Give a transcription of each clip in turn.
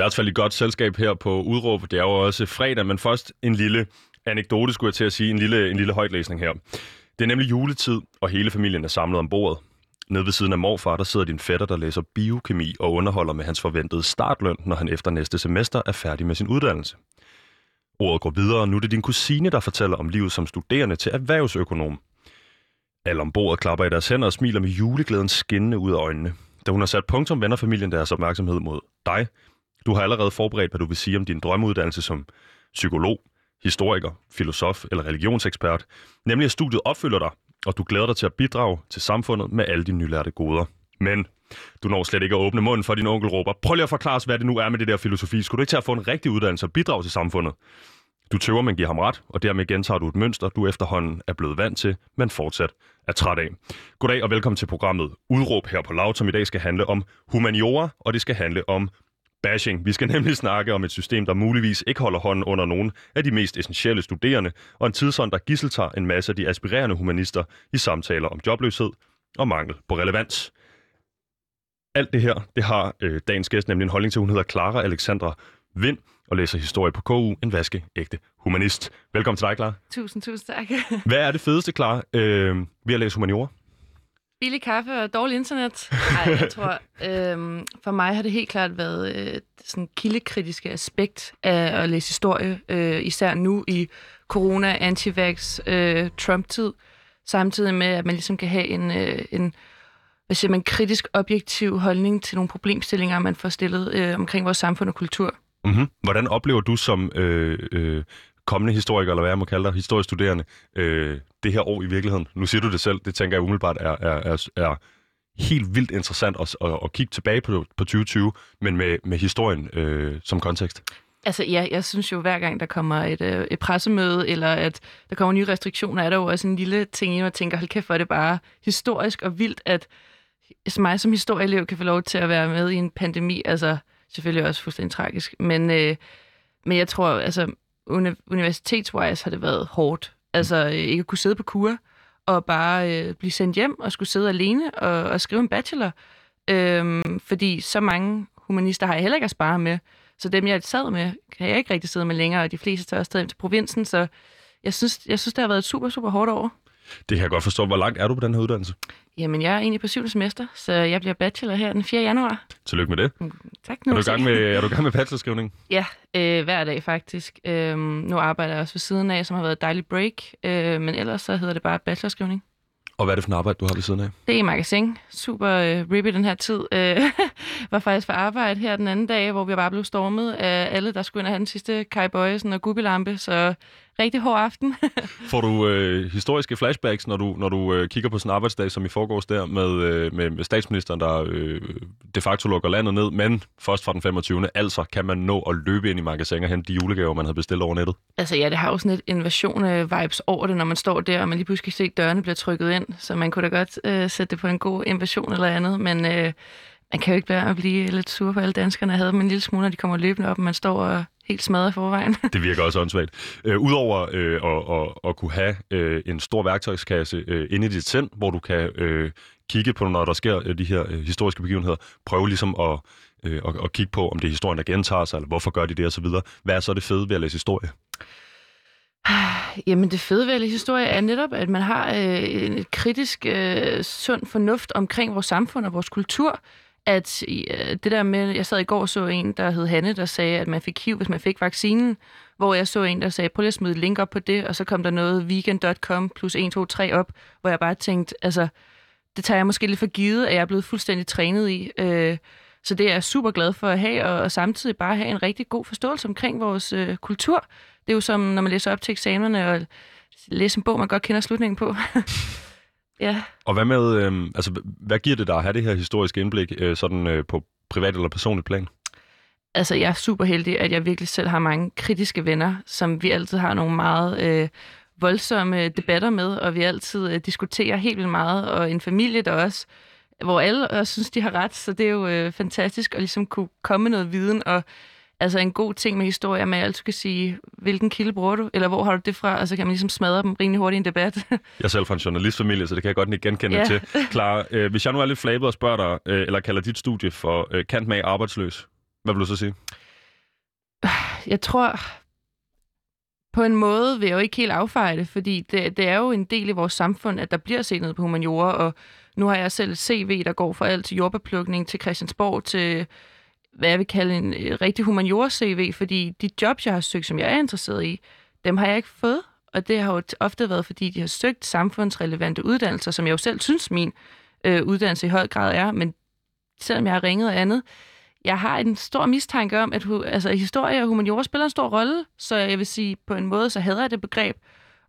hvert fald i godt selskab her på Udråb. Det er jo også fredag, men først en lille anekdote, skulle jeg til at sige. En lille, en lille højtlæsning her. Det er nemlig juletid, og hele familien er samlet om bordet. Nede ved siden af morfar, der sidder din fætter, der læser biokemi og underholder med hans forventede startløn, når han efter næste semester er færdig med sin uddannelse. Ordet går videre, og nu er det din kusine, der fortæller om livet som studerende til erhvervsøkonom. Alle om bordet klapper i deres hænder og smiler med juleglæden skinnende ud af øjnene. Da hun har sat punktum, vender familien deres opmærksomhed mod dig. Du har allerede forberedt, hvad du vil sige om din drømmeuddannelse som psykolog, historiker, filosof eller religionsekspert, nemlig at studiet opfylder dig, og du glæder dig til at bidrage til samfundet med alle de nylærte goder. Men du når slet ikke at åbne munden for din onkel råber, prøv lige at forklare os, hvad det nu er med det der filosofi. Skulle du ikke til at få en rigtig uddannelse og bidrage til samfundet? Du tøver, men giver ham ret, og dermed gentager du et mønster, du efterhånden er blevet vant til, men fortsat er træt af. Goddag og velkommen til programmet Udråb her på Laut, som i dag skal handle om humaniora, og det skal handle om bashing. Vi skal nemlig snakke om et system, der muligvis ikke holder hånden under nogen af de mest essentielle studerende, og en tidsånd, der gisseltager en masse af de aspirerende humanister i samtaler om jobløshed og mangel på relevans. Alt det her, det har øh, dagens gæst nemlig en holdning til. Hun hedder Clara Alexandra Vind og læser historie på KU, en vaskeægte humanist. Velkommen til dig, Clara. Tusind, tusind tak. Hvad er det fedeste, Clara, øh, ved at læse humaniora? Billig kaffe og dårlig internet. Nej, jeg tror, øh, for mig har det helt klart været øh, sådan kildekritiske aspekt af at læse historie, øh, især nu i corona, antivax, øh, Trump-tid, samtidig med, at man ligesom kan have en, øh, en hvad siger man, kritisk objektiv holdning til nogle problemstillinger, man får stillet øh, omkring vores samfund og kultur. Mm-hmm. Hvordan oplever du som øh, øh, kommende historiker, eller hvad jeg må kalde dig, historiestuderende, øh, det her år i virkeligheden? Nu siger du det selv, det tænker jeg umiddelbart er, er, er, er helt vildt interessant at, at, at kigge tilbage på, på 2020, men med, med historien øh, som kontekst. Altså ja, jeg synes jo, hver gang der kommer et, øh, et pressemøde, eller at der kommer nye restriktioner, er der jo også en lille ting, jeg tænker, hold kæft, for det bare historisk og vildt, at mig som historieelev kan få lov til at være med i en pandemi. Altså, selvfølgelig også fuldstændig tragisk. Men, øh, men jeg tror, altså, uni- universitetswise har det været hårdt. Altså, øh, ikke at kunne sidde på kur og bare øh, blive sendt hjem og skulle sidde alene og, og skrive en bachelor. Øhm, fordi så mange humanister har jeg heller ikke at spare med. Så dem, jeg sad med, kan jeg ikke rigtig sidde med længere, og de fleste tager også til provinsen. Så jeg synes, jeg synes, det har været et super, super hårdt år. Det kan jeg godt forstå. Hvor langt er du på den her uddannelse? Jamen, jeg er egentlig på syvende semester, så jeg bliver bachelor her den 4. januar. Tillykke med det. Mm, tak. Nu er, du gang med, er du gang med bachelorskrivning? Ja, øh, hver dag faktisk. Øh, nu arbejder jeg også ved siden af, som har været et dejligt break, øh, men ellers så hedder det bare bachelorskrivning. Og hvad er det for en arbejde, du har ved siden af? Det er i magasin. Super øh, rippy den her tid. Øh, var faktisk for arbejde her den anden dag, hvor vi bare blev stormet af alle, der skulle ind og have den sidste Kai Bøjesen og Gubilampe. Så rigtig hård aften. Får du øh, historiske flashbacks, når du, når du øh, kigger på sådan en arbejdsdag, som i forgårs der, med, øh, med, med statsministeren, der øh, de facto lukker landet ned, men først fra den 25. Altså, kan man nå at løbe ind i magasin og hente de julegaver, man havde bestilt over nettet? Altså ja, det har jo sådan et invasion-vibes over det, når man står der, og man lige pludselig kan se, at dørene bliver trykket ind, så man kunne da godt øh, sætte det på en god invasion eller andet, men... Øh, man kan jo ikke være at blive lidt sur på alle danskerne. Havde dem en lille smule, når de kommer løbende op, og man står og helt smadret i forvejen. det virker også åndssvagt. Øh, Udover øh, at, at, at kunne have øh, en stor værktøjskasse øh, inde i dit sind, hvor du kan øh, kigge på, når der sker øh, de her øh, historiske begivenheder, prøve ligesom at, øh, at, at kigge på, om det er historien, der gentager sig, eller hvorfor gør de det osv. Hvad er så det fede ved at læse historie? Jamen det fede ved at læse historie er netop, at man har øh, et kritisk, øh, sund fornuft omkring vores samfund og vores kultur at øh, det der med, jeg sad i går og så en, der hed Hanne, der sagde, at man fik HIV, hvis man fik vaccinen, hvor jeg så en, der sagde, prøv lige at smide link op på det, og så kom der noget weekend.com plus 1, 2, 3 op, hvor jeg bare tænkte, altså, det tager jeg måske lidt for givet, at jeg er blevet fuldstændig trænet i. Øh, så det er jeg super glad for at have, og, og samtidig bare have en rigtig god forståelse omkring vores øh, kultur. Det er jo som, når man læser op til eksamenerne, og læser en bog, man godt kender slutningen på. Ja. Og hvad med, øh, altså, hvad giver det dig at have det her historiske indblik øh, sådan øh, på privat eller personligt plan? Altså, jeg er super heldig, at jeg virkelig selv har mange kritiske venner, som vi altid har nogle meget øh, voldsomme debatter med, og vi altid øh, diskuterer helt vildt meget, og en familie der også, hvor alle også synes, de har ret, så det er jo øh, fantastisk at ligesom kunne komme med noget viden, og altså en god ting med historier, at altid kan sige, hvilken kilde bruger du, eller hvor har du det fra, og så kan man ligesom smadre dem rimelig hurtigt i en debat. jeg er selv fra en journalistfamilie, så det kan jeg godt ikke genkende ja. til. Klar, øh, hvis jeg nu er lidt flabet og spørger dig, øh, eller kalder dit studie for øh, kant med arbejdsløs, hvad vil du så sige? jeg tror, på en måde vil jeg jo ikke helt affeje det, fordi det, det er jo en del i vores samfund, at der bliver set ned på humaniora, og nu har jeg selv et CV, der går fra alt til jordbeplukning til Christiansborg til, hvad jeg vil kalde en øh, rigtig humaniora-CV, fordi de jobs, jeg har søgt, som jeg er interesseret i, dem har jeg ikke fået, og det har jo ofte været, fordi de har søgt samfundsrelevante uddannelser, som jeg jo selv synes, min øh, uddannelse i høj grad er, men selvom jeg har ringet og andet, jeg har en stor mistanke om, at altså, historie og humaniora spiller en stor rolle, så jeg vil sige, på en måde, så hader jeg det begreb,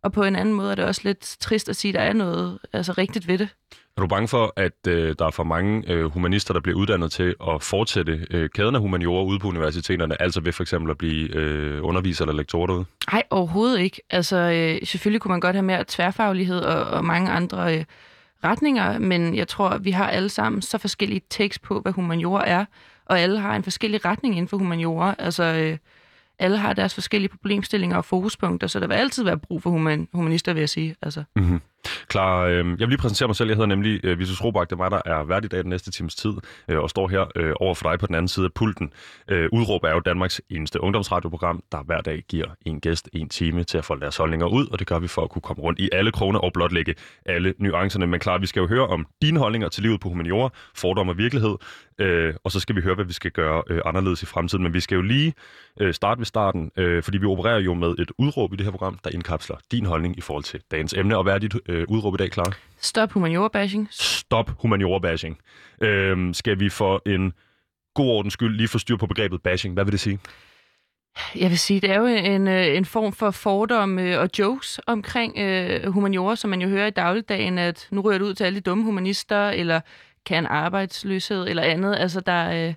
og på en anden måde er det også lidt trist at sige, at der er noget altså, rigtigt ved det. Er du bange for, at øh, der er for mange øh, humanister, der bliver uddannet til at fortsætte øh, kæden af humaniora ude på universiteterne, altså ved for eksempel at blive øh, underviser eller lektor derude? Nej, overhovedet ikke. Altså, øh, selvfølgelig kunne man godt have mere tværfaglighed og, og mange andre øh, retninger, men jeg tror, vi har alle sammen så forskellige tekst på, hvad humaniora er, og alle har en forskellig retning inden for humaniora. Altså, øh, alle har deres forskellige problemstillinger og fokuspunkter, så der vil altid være brug for human, humanister, vil jeg sige. Altså. Mm-hmm. Klar, øh, jeg vil lige præsentere mig selv. Jeg hedder nemlig øh, Visus Robak. Det er mig, der er værd i dag den næste times tid, øh, og står her øh, over for dig på den anden side af pulten. Øh, Udråb er jo Danmarks eneste ungdomsradioprogram, der hver dag giver en gæst en time til at få deres holdninger ud, og det gør vi for at kunne komme rundt i alle krone og blotlægge alle nuancerne. Men klar, vi skal jo høre om dine holdninger til livet på humaniora, fordom og virkelighed, øh, og så skal vi høre, hvad vi skal gøre øh, anderledes i fremtiden. Men vi skal jo lige øh, starte ved starten, øh, fordi vi opererer jo med et udråb i det her program, der indkapsler din holdning i forhold til dagens emne. Og hvad er dit øh, udråb i dag, klar? Stop humaniora-bashing. Stop humaniora-bashing. Øh, skal vi for en god ordens skyld lige få styr på begrebet bashing? Hvad vil det sige? Jeg vil sige, det er jo en, øh, en form for fordom øh, og jokes omkring øh, humaniora, som man jo hører i dagligdagen, at nu ryger det ud til alle de dumme humanister, eller kan arbejdsløshed eller andet. Altså, der, øh,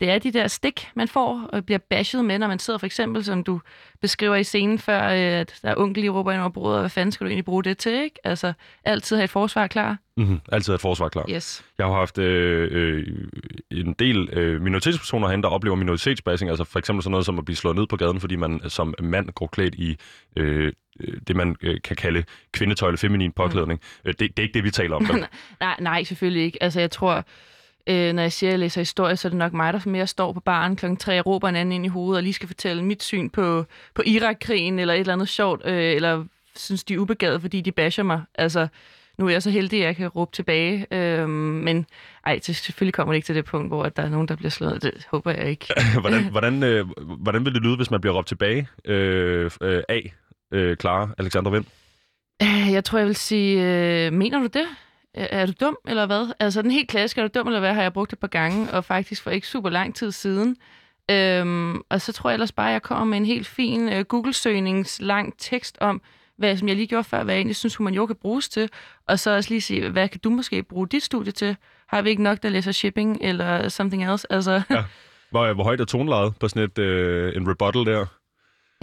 det er de der stik, man får og bliver bashed med, når man sidder for eksempel, som du beskriver i scenen før, øh, at der er onkel i råber ind over bordet, og hvad fanden skal du egentlig bruge det til, ikke? Altså, altid have et forsvar klar. Mm-hmm. Altid have et forsvar klar. Yes. Jeg har haft øh, øh, en del øh, minoritetspersoner herinde, der oplever minoritetsbashing, altså for eksempel sådan noget som at blive slået ned på gaden, fordi man som mand går klædt i øh, det, man øh, kan kalde kvindetøj eller feminin påklædning. Mm. Det, det er ikke det, vi taler om. nej, nej, selvfølgelig ikke. Altså, jeg tror, øh, når jeg siger, at jeg læser historie, så er det nok mig, der mere står på baren klokken tre og råber en anden ind i hovedet, og lige skal fortælle mit syn på, på Irak-krigen, eller et eller andet sjovt, øh, eller synes, de er ubegavet, fordi de basher mig. Altså, nu er jeg så heldig, at jeg kan råbe tilbage. Øh, men ej, det, selvfølgelig kommer det ikke til det punkt, hvor der er nogen, der bliver slået. Det håber jeg ikke. hvordan, hvordan, øh, hvordan vil det lyde, hvis man bliver råbt tilbage øh, øh, af øh, Clara Alexander Vind? Øh, jeg tror, jeg vil sige, øh, mener du det? Er du dum, eller hvad? Altså, den helt klassiske, er du dum, eller hvad, har jeg brugt et par gange, og faktisk for ikke super lang tid siden. Øhm, og så tror jeg ellers bare, at jeg kommer med en helt fin uh, Google-søgnings lang tekst om, hvad som jeg lige gjorde før, hvad jeg egentlig synes, humaniora kan bruges til. Og så også lige sige, hvad kan du måske bruge dit studie til? Har vi ikke nok, der læser shipping eller something else? Altså... Ja. Hvor, hvor højt er tonelaget på sådan et, uh, en rebuttal der?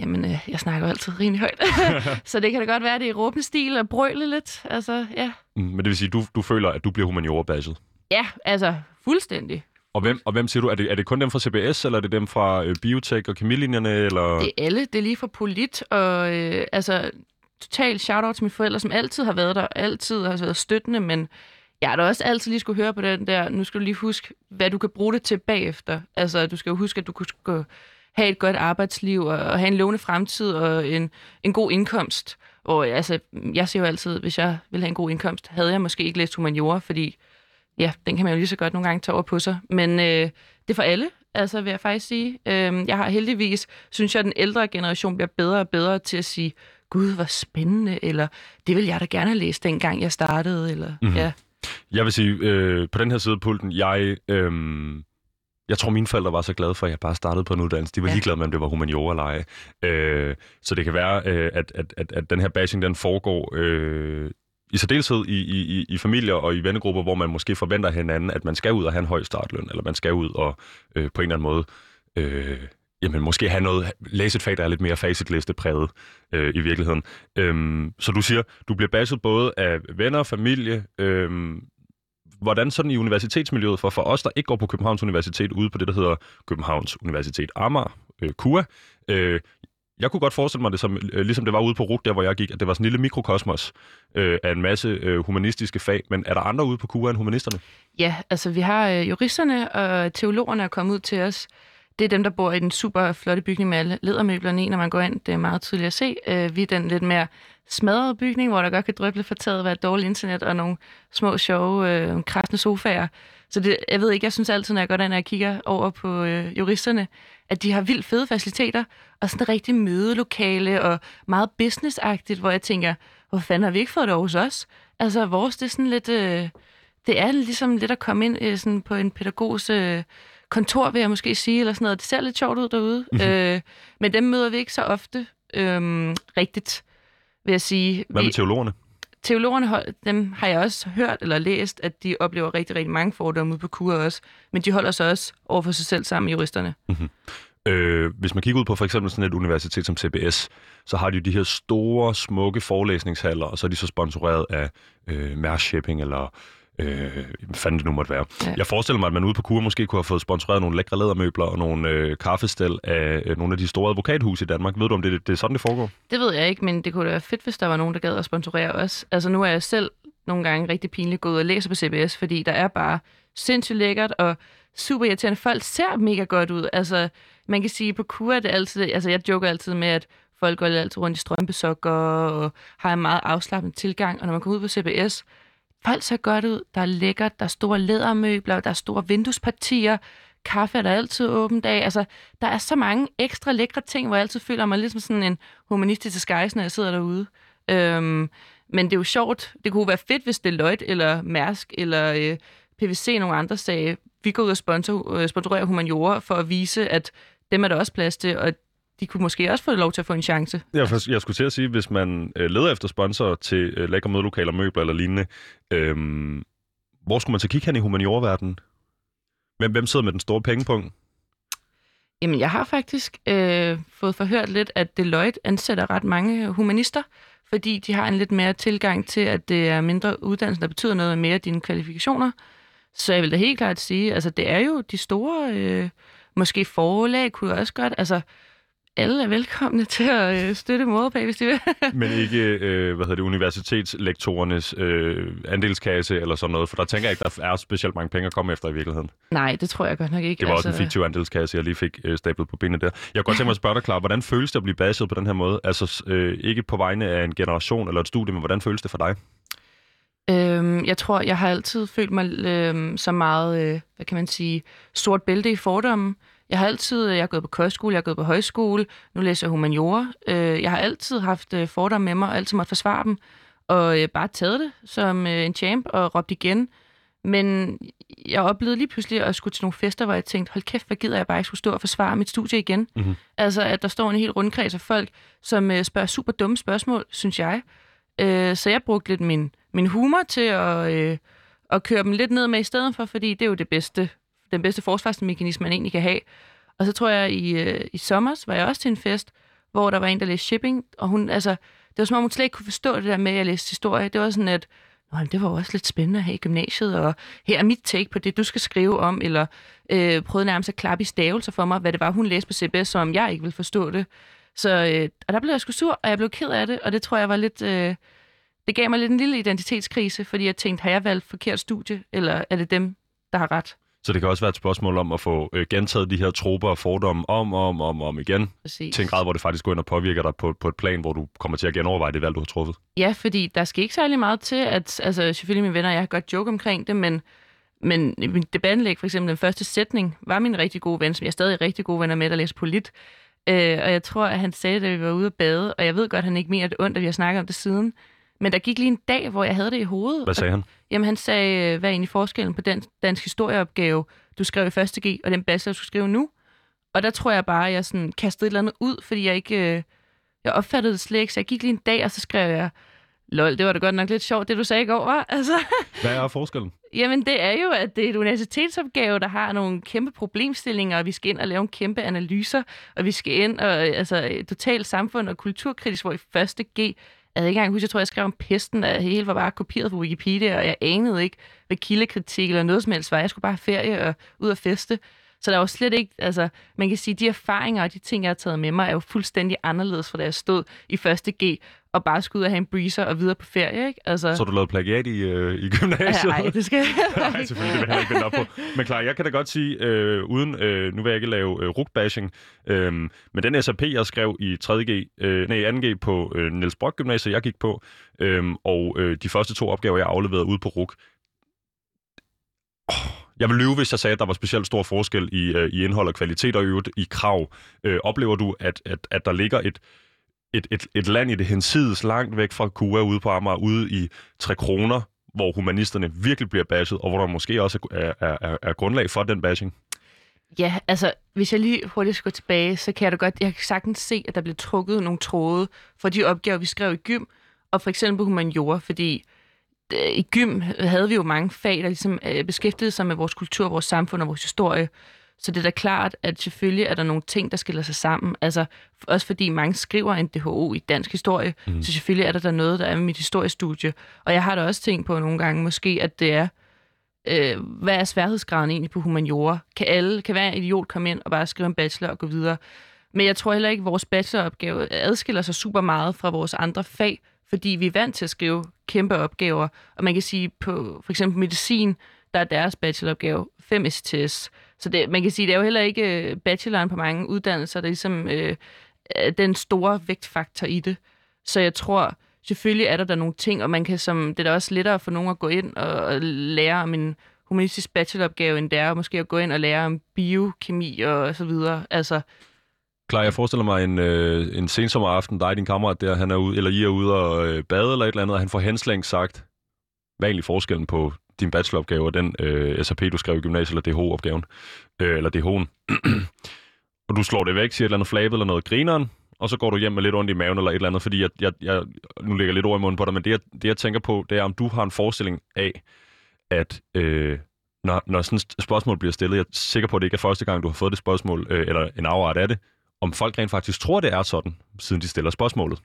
Jamen, øh, jeg snakker altid rimelig højt. så det kan da godt være, at det er råbende stil og brøle lidt. Altså, ja. Mm, men det vil sige, at du, du føler, at du bliver humaniora-bashed? Ja, altså fuldstændig. Og hvem, og hvem siger du? Er det, er det kun dem fra CBS, eller er det dem fra øh, biotech og kemilinjerne? Eller? Det er alle. Det er lige fra polit, og øh, altså totalt shout-out til mine forældre, som altid har været der, altid har været støttende, men jeg har da også altid lige skulle høre på den der, nu skal du lige huske, hvad du kan bruge det til bagefter. Altså, du skal jo huske, at du kunne have et godt arbejdsliv og, og have en lovende fremtid og en, en god indkomst. Og altså, jeg siger jo altid, hvis jeg ville have en god indkomst, havde jeg måske ikke læst humaniora, fordi ja, den kan man jo lige så godt nogle gange tage over på sig. Men øh, det er for alle, altså vil jeg faktisk sige. Øh, jeg har heldigvis, synes jeg, at den ældre generation bliver bedre og bedre til at sige, gud, hvor spændende, eller det vil jeg da gerne læst, dengang jeg startede, eller mm-hmm. ja. Jeg vil sige, øh, på den her side af pulten, jeg... Øh jeg tror, mine forældre var så glade for, at jeg bare startede på en uddannelse. De var ja. ligeglade med, om det var humaniora eller ej. Øh, så det kan være, øh, at, at, at, at den her bashing, den foregår øh, i særdeleshed i, i, i familier og i vennegrupper, hvor man måske forventer hinanden, at man skal ud og have en høj startløn, eller man skal ud og øh, på en eller anden måde øh, jamen, måske have noget, læse et fag, der er lidt mere facitlistepræget øh, i virkeligheden. Øhm, så du siger, du bliver bashed både af venner, familie, øh, hvordan sådan i universitetsmiljøet, for for os, der ikke går på Københavns Universitet, ude på det, der hedder Københavns Universitet Amager, øh, KUA, øh, jeg kunne godt forestille mig det, som, øh, ligesom det var ude på RUG, der hvor jeg gik, at det var sådan en lille mikrokosmos øh, af en masse øh, humanistiske fag. Men er der andre ude på KUA end humanisterne? Ja, altså vi har øh, juristerne og teologerne er kommet ud til os det er dem, der bor i den super flotte bygning med alle ledermøblerne i, når man går ind. Det er meget tydeligt at se. Øh, vi er den lidt mere smadrede bygning, hvor der godt kan drøble for taget, være dårligt internet og nogle små, sjove, øh, krasne sofaer. Så det, jeg ved ikke, jeg synes altid, når jeg går derind, og jeg kigger over på øh, juristerne, at de har vildt fede faciliteter, og sådan et rigtig mødelokale, og meget businessagtigt, hvor jeg tænker, hvor fanden har vi ikke fået det hos os? Altså, vores, det er sådan lidt... Øh, det er ligesom lidt at komme ind øh, sådan på en pædagogs øh, kontor, vil jeg måske sige, eller sådan noget. Det ser lidt sjovt ud derude, mm-hmm. øh, men dem møder vi ikke så ofte øh, rigtigt, vil jeg sige. Hvad med teologerne? teologerne, dem har jeg også hørt eller læst, at de oplever rigtig, rigtig mange fordomme ude på kur også. Men de holder sig også over for sig selv sammen, juristerne. Øh, hvis man kigger ud på for eksempel sådan et universitet som CBS, så har de jo de her store, smukke forelæsningshaller, og så er de så sponsoreret af øh, Mærsk Shipping eller øh, hvad fanden det nu måtte være. Ja. Jeg forestiller mig, at man ude på kur måske kunne have fået sponsoreret nogle lækre lædermøbler og nogle øh, kaffestel af øh, nogle af de store advokathuse i Danmark. Ved du, om det, det er sådan, det foregår? Det ved jeg ikke, men det kunne da være fedt, hvis der var nogen, der gad at sponsorere os. Altså nu er jeg selv nogle gange rigtig pinligt gået og læser på CBS, fordi der er bare sindssygt lækkert og super irriterende. Folk ser mega godt ud. Altså, man kan sige, på kur er det altid... Altså, jeg joker altid med, at folk går altid rundt i strømpesokker og har en meget afslappet tilgang. Og når man kommer ud på CBS, folk ser godt ud. Der er lækkert, der er store lædermøbler, der er store vinduespartier, kaffe er der altid åben dag. Altså, der er så mange ekstra lækre ting, hvor jeg altid føler mig lidt som sådan en humanistisk disguise, når jeg sidder derude. Øhm, men det er jo sjovt. Det kunne være fedt, hvis Deloitte eller Mærsk eller øh, PVC nogle andre sagde, vi går ud og sponsor, øh, sponsorerer humaniora for at vise, at dem er der også plads til, og de kunne måske også få lov til at få en chance. Jeg, jeg skulle til at sige, hvis man øh, leder efter sponsorer til øh, lækre mødelokaler, møbler eller lignende, øh, hvor skulle man så kigge hen i humaniorverdenen? Hvem, hvem sidder med den store pengepunkt? Jamen, jeg har faktisk øh, fået forhørt lidt, at Deloitte ansætter ret mange humanister, fordi de har en lidt mere tilgang til, at det er mindre uddannelse, der betyder noget mere dine kvalifikationer. Så jeg vil da helt klart sige, altså det er jo de store, øh, måske forlag kunne jeg også godt, altså alle er velkomne til at øh, støtte moderbag, hvis de vil. Men ikke, øh, hvad hedder det, universitetslektorernes øh, andelskasse eller sådan noget, for der tænker jeg ikke, der er specielt mange penge at komme efter i virkeligheden. Nej, det tror jeg godt nok ikke. Det var altså... også en fiktiv andelskasse, jeg lige fik øh, stablet på benene der. Jeg kunne godt tænke mig at spørge dig, klar, hvordan føles det at blive baseret på den her måde? Altså øh, ikke på vegne af en generation eller et studie, men hvordan føles det for dig? Øhm, jeg tror, jeg har altid følt mig øhm, så meget, øh, hvad kan man sige, sort bælte i fordommen. Jeg har altid, jeg har gået på kostskole, jeg har gået på højskole, nu læser jeg humaniora. Øh, jeg har altid haft øh, fordomme med mig, og altid måtte forsvare dem, og øh, bare taget det som øh, en champ og råbt igen. Men jeg oplevede lige pludselig at skulle til nogle fester, hvor jeg tænkte, hold kæft, hvad gider jeg bare ikke skulle stå og forsvare mit studie igen. Mhm. Altså, at der står en helt rundkreds af folk, som øh, spørger super dumme spørgsmål, synes jeg. Øh, så jeg brugte lidt min, min humor til at, øh, at køre dem lidt ned med i stedet for, fordi det er jo det bedste, den bedste forsvarsmekanisme, man egentlig kan have. Og så tror jeg, i, øh, i sommer var jeg også til en fest, hvor der var en, der læste shipping, og hun, altså, det var som om, hun slet ikke kunne forstå det der med, at jeg læste historie. Det var sådan, at Nå, det var jo også lidt spændende at have i gymnasiet, og her er mit take på det, du skal skrive om, eller øh, prøvede nærmest at klappe i stavelser for mig, hvad det var, hun læste på CBS, som jeg ikke ville forstå det. Så øh, og der blev jeg sgu sur, og jeg blev ked af det, og det tror jeg var lidt... Øh, det gav mig lidt en lille identitetskrise, fordi jeg tænkte, har jeg valgt forkert studie, eller er det dem, der har ret? Så det kan også være et spørgsmål om at få øh, gentaget de her troper og fordomme om og om, om, om igen, Præcis. til en grad, hvor det faktisk går ind og påvirker dig på, på et plan, hvor du kommer til at genoverveje det valg, du har truffet. Ja, fordi der skal ikke særlig meget til, at, altså selvfølgelig mine venner, jeg har godt joke omkring det, men, men min debatindlæg, for eksempel den første sætning, var min rigtig gode ven, som jeg er stadig rigtig gode venner med, der læser polit. Øh, og jeg tror, at han sagde, da vi var ude at bade, og jeg ved godt, at han ikke mener det ondt, at vi har snakket om det siden. Men der gik lige en dag, hvor jeg havde det i hovedet. Hvad sagde han? Jamen, han sagde, hvad er egentlig forskellen på den dansk historieopgave, du skrev i første G, og den bachelor, du skulle skrive nu? Og der tror jeg bare, at jeg sådan kastede et eller andet ud, fordi jeg ikke... Øh, jeg opfattede det slet ikke, så jeg gik lige en dag, og så skrev jeg, lol, det var da godt nok lidt sjovt, det du sagde i går, var. Altså, Hvad er forskellen? jamen, det er jo, at det er et universitetsopgave, der har nogle kæmpe problemstillinger, og vi skal ind og lave en kæmpe analyser, og vi skal ind og altså, totalt samfund og kulturkritisk, hvor i første G, jeg havde ikke engang huske, jeg tror, jeg skrev om pesten, at hele var bare kopieret på Wikipedia, og jeg anede ikke, hvad kildekritik eller noget som helst var. Jeg skulle bare have ferie og ud og feste. Så der var slet ikke, altså, man kan sige, de erfaringer og de ting, jeg har taget med mig, er jo fuldstændig anderledes fra da jeg stod i første G og bare skulle ud og have en breezer og videre på ferie, ikke? Altså, Så du lavet plagiat i, øh, i gymnasiet? Nej, det skal jeg Nej, selvfølgelig, det vil jeg ikke vende op på. Men klar, jeg kan da godt sige, øh, uden, øh, nu vil jeg ikke lave øh, rugbashing, øh, men den SAP, jeg skrev i 3.G, øh, nej, 2G på øh, Niels Brock Gymnasiet, jeg gik på, øh, og øh, de første to opgaver, jeg afleverede ude på RUG, oh, jeg vil lyve, hvis jeg sagde, at der var specielt stor forskel i, øh, i indhold og kvalitet og øvrigt i krav. Øh, oplever du, at, at, at der ligger et, et, et, et land i det hensides langt væk fra KUA ude på Amager, ude i Tre Kroner, hvor humanisterne virkelig bliver bashet, og hvor der måske også er, er, er, er grundlag for den bashing? Ja, altså, hvis jeg lige hurtigt skal gå tilbage, så kan jeg da godt, jeg kan sagtens se, at der blev trukket nogle tråde for de opgaver, vi skrev i gym, og for eksempel på humaniora, fordi øh, i gym havde vi jo mange fag, der ligesom øh, beskæftigede sig med vores kultur, vores samfund og vores historie. Så det er da klart, at selvfølgelig er der nogle ting, der skiller sig sammen. Altså, også fordi mange skriver en DHO i dansk historie, mm. så selvfølgelig er der der noget, der er med mit historiestudie. Og jeg har da også tænkt på nogle gange måske, at det er, øh, hvad er sværhedsgraden egentlig på humaniora? Kan alle, kan hver idiot komme ind og bare skrive en bachelor og gå videre? Men jeg tror heller ikke, at vores bacheloropgave adskiller sig super meget fra vores andre fag, fordi vi er vant til at skrive kæmpe opgaver. Og man kan sige, på for eksempel medicin, der er deres bacheloropgave 5 STS. Så det, man kan sige, det er jo heller ikke øh, bacheloren på mange uddannelser, der er ligesom øh, den store vægtfaktor i det. Så jeg tror, selvfølgelig er der der nogle ting, og man kan som, det er da også lettere for nogen at gå ind og, og lære om en humanistisk bacheloropgave, end det er måske at gå ind og lære om biokemi og så videre. Altså, Klar, jeg forestiller mig en, øh, en sensommeraften, dig og din kammerat der, han er ude, eller I er ude og øh, bade eller et eller andet, og han får henslængt sagt, hvad er egentlig forskellen på din bacheloropgave og den øh, SAP, du skrev i gymnasiet, eller DH-opgaven, øh, eller DH'en. og du slår det væk, siger et eller andet flabet eller noget grineren, og så går du hjem med lidt ondt i maven eller et eller andet, fordi jeg, jeg, jeg nu lægger lidt ord i munden på dig, men det jeg, det jeg tænker på, det er, om du har en forestilling af, at øh, når, når sådan et spørgsmål bliver stillet, jeg er sikker på, at det ikke er første gang, du har fået det spørgsmål, øh, eller en afart af det, om folk rent faktisk tror, det er sådan, siden de stiller spørgsmålet.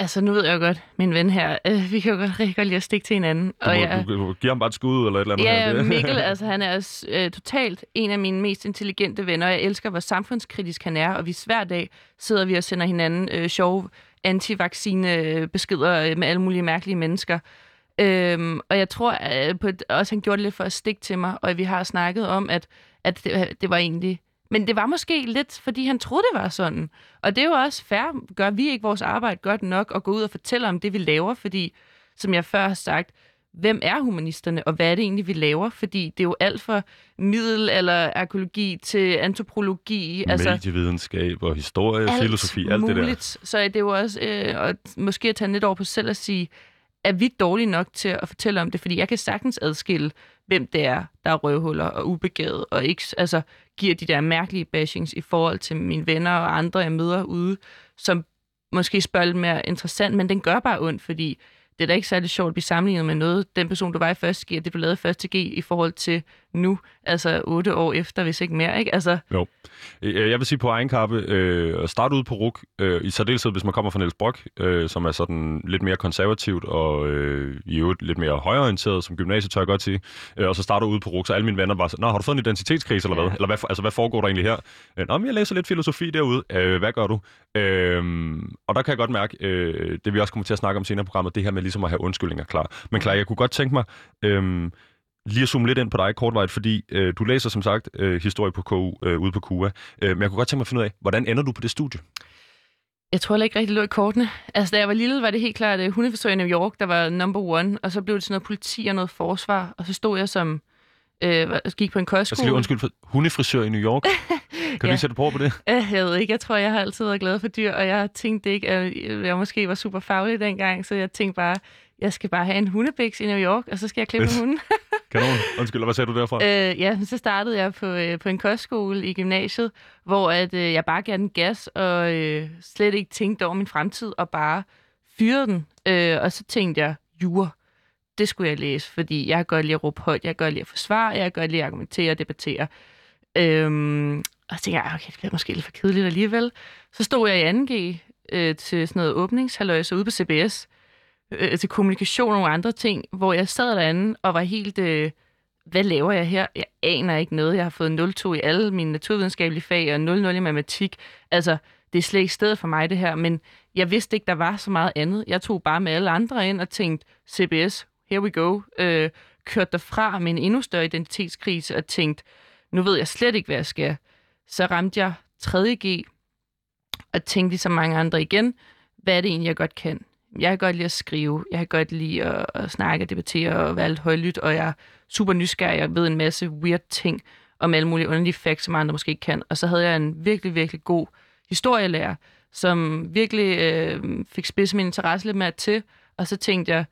Altså, nu ved jeg jo godt, min ven her, øh, vi kan jo godt rigtig godt lide at stikke til hinanden. Du, og jeg, du, du giver ham bare et skud eller et eller andet. Ja, her. Mikkel, altså han er øh, totalt en af mine mest intelligente venner, jeg elsker, hvor samfundskritisk han er, og vi hver dag sidder vi og sender hinanden øh, sjove antivaccine-beskeder øh, med alle mulige mærkelige mennesker. Øhm, og jeg tror at på, også, han gjorde det lidt for at stikke til mig, og vi har snakket om, at, at det, det var egentlig men det var måske lidt, fordi han troede, det var sådan. Og det er jo også fair. Gør vi ikke vores arbejde godt nok at gå ud og fortælle om det, vi laver? Fordi, som jeg før har sagt, hvem er humanisterne, og hvad er det egentlig, vi laver? Fordi det er jo alt fra middel- eller arkeologi til antropologi. Altså Medievidenskab og historie, alt filosofi, alt muligt. det der. Så det er jo også, øh, og måske at tage lidt over på selv at sige, er vi dårlige nok til at fortælle om det? Fordi jeg kan sagtens adskille, hvem det er, der er røvhuller og ubegavet, og ikke altså, giver de der mærkelige bashings i forhold til mine venner og andre, jeg møder ude, som måske spørger lidt mere interessant, men den gør bare ondt, fordi det er da ikke særlig sjovt at blive sammenlignet med noget, den person, du var i første G, det du lavede i første G i forhold til nu, altså otte år efter, hvis ikke mere, ikke? Altså... Jo. Øh, jeg vil sige på egen kappe, øh, start ud på RUK, øh, i særdeleshed, hvis man kommer fra Niels Brock, øh, som er sådan lidt mere konservativt og øh, i øvrigt lidt mere højorienteret som gymnasiet, tør jeg godt sige, øh, og så starter ud på RUK, så alle mine venner var sådan, Nå, har du fået en identitetskrise eller hvad? Eller hvad, altså, hvad foregår der egentlig her? Øh, Nå, men jeg læser lidt filosofi derude. Øh, hvad gør du? Øh, og der kan jeg godt mærke, øh, det vi også kommer til at snakke om senere i programmet, det her med ligesom at have undskyldninger klar. Men klar, jeg kunne godt tænke mig, øh, lige at zoome lidt ind på dig kortvejt, fordi øh, du læser som sagt øh, historie på KU, øh, ude på KUA. Øh, men jeg kunne godt tænke mig at finde ud af, hvordan ender du på det studie? Jeg tror heller ikke rigtig lå i kortene. Altså, da jeg var lille, var det helt klart uh, hundeforsøg i New York, der var number one, og så blev det sådan noget politi og noget forsvar, og så stod jeg som øh, gik på en kostskole. Jeg skal lige undskyld for hundefrisør i New York. Kan du lige sætte på på det? Jeg ved ikke. Jeg tror, jeg har altid været glad for dyr, og jeg tænkte ikke, at jeg måske var super faglig dengang, så jeg tænkte bare, jeg skal bare have en hundebiks i New York, og så skal jeg klippe hunden. Kanon. Undskyld, hvad sagde du derfra? Øh, ja, så startede jeg på, øh, på en kostskole i gymnasiet, hvor at, øh, jeg bare gav den gas, og øh, slet ikke tænkte over min fremtid, og bare fyrede den. Øh, og så tænkte jeg, jure, det skulle jeg læse, fordi jeg kan godt lide at råbe højt, jeg kan godt lide at forsvare, jeg kan godt lide at argumentere og debattere. Øhm, og så tænkte jeg, okay, det bliver måske lidt for kedeligt alligevel. Så stod jeg i 2G øh, til sådan noget åbningshaløjse ude på CBS, øh, til kommunikation og nogle andre ting, hvor jeg sad derinde og var helt, øh, hvad laver jeg her? Jeg aner ikke noget. Jeg har fået 0,2 i alle mine naturvidenskabelige fag og 0,0 i matematik. Altså, det er slet ikke stedet for mig, det her. Men jeg vidste ikke, der var så meget andet. Jeg tog bare med alle andre ind og tænkte, CBS, here we go. Øh, kørte derfra med en endnu større identitetskrise og tænkte, nu ved jeg slet ikke, hvad jeg skal. Så ramte jeg 3.G og tænkte ligesom mange andre igen, hvad er det egentlig, jeg godt kan? Jeg kan godt lide at skrive, jeg kan godt lide at, at snakke og debattere og være lidt højlydt, og jeg er super nysgerrig, jeg ved en masse weird ting om alle mulige underlige facts, som andre måske ikke kan. Og så havde jeg en virkelig, virkelig god historielærer, som virkelig øh, fik spidset min interesse lidt mere til, og så tænkte jeg,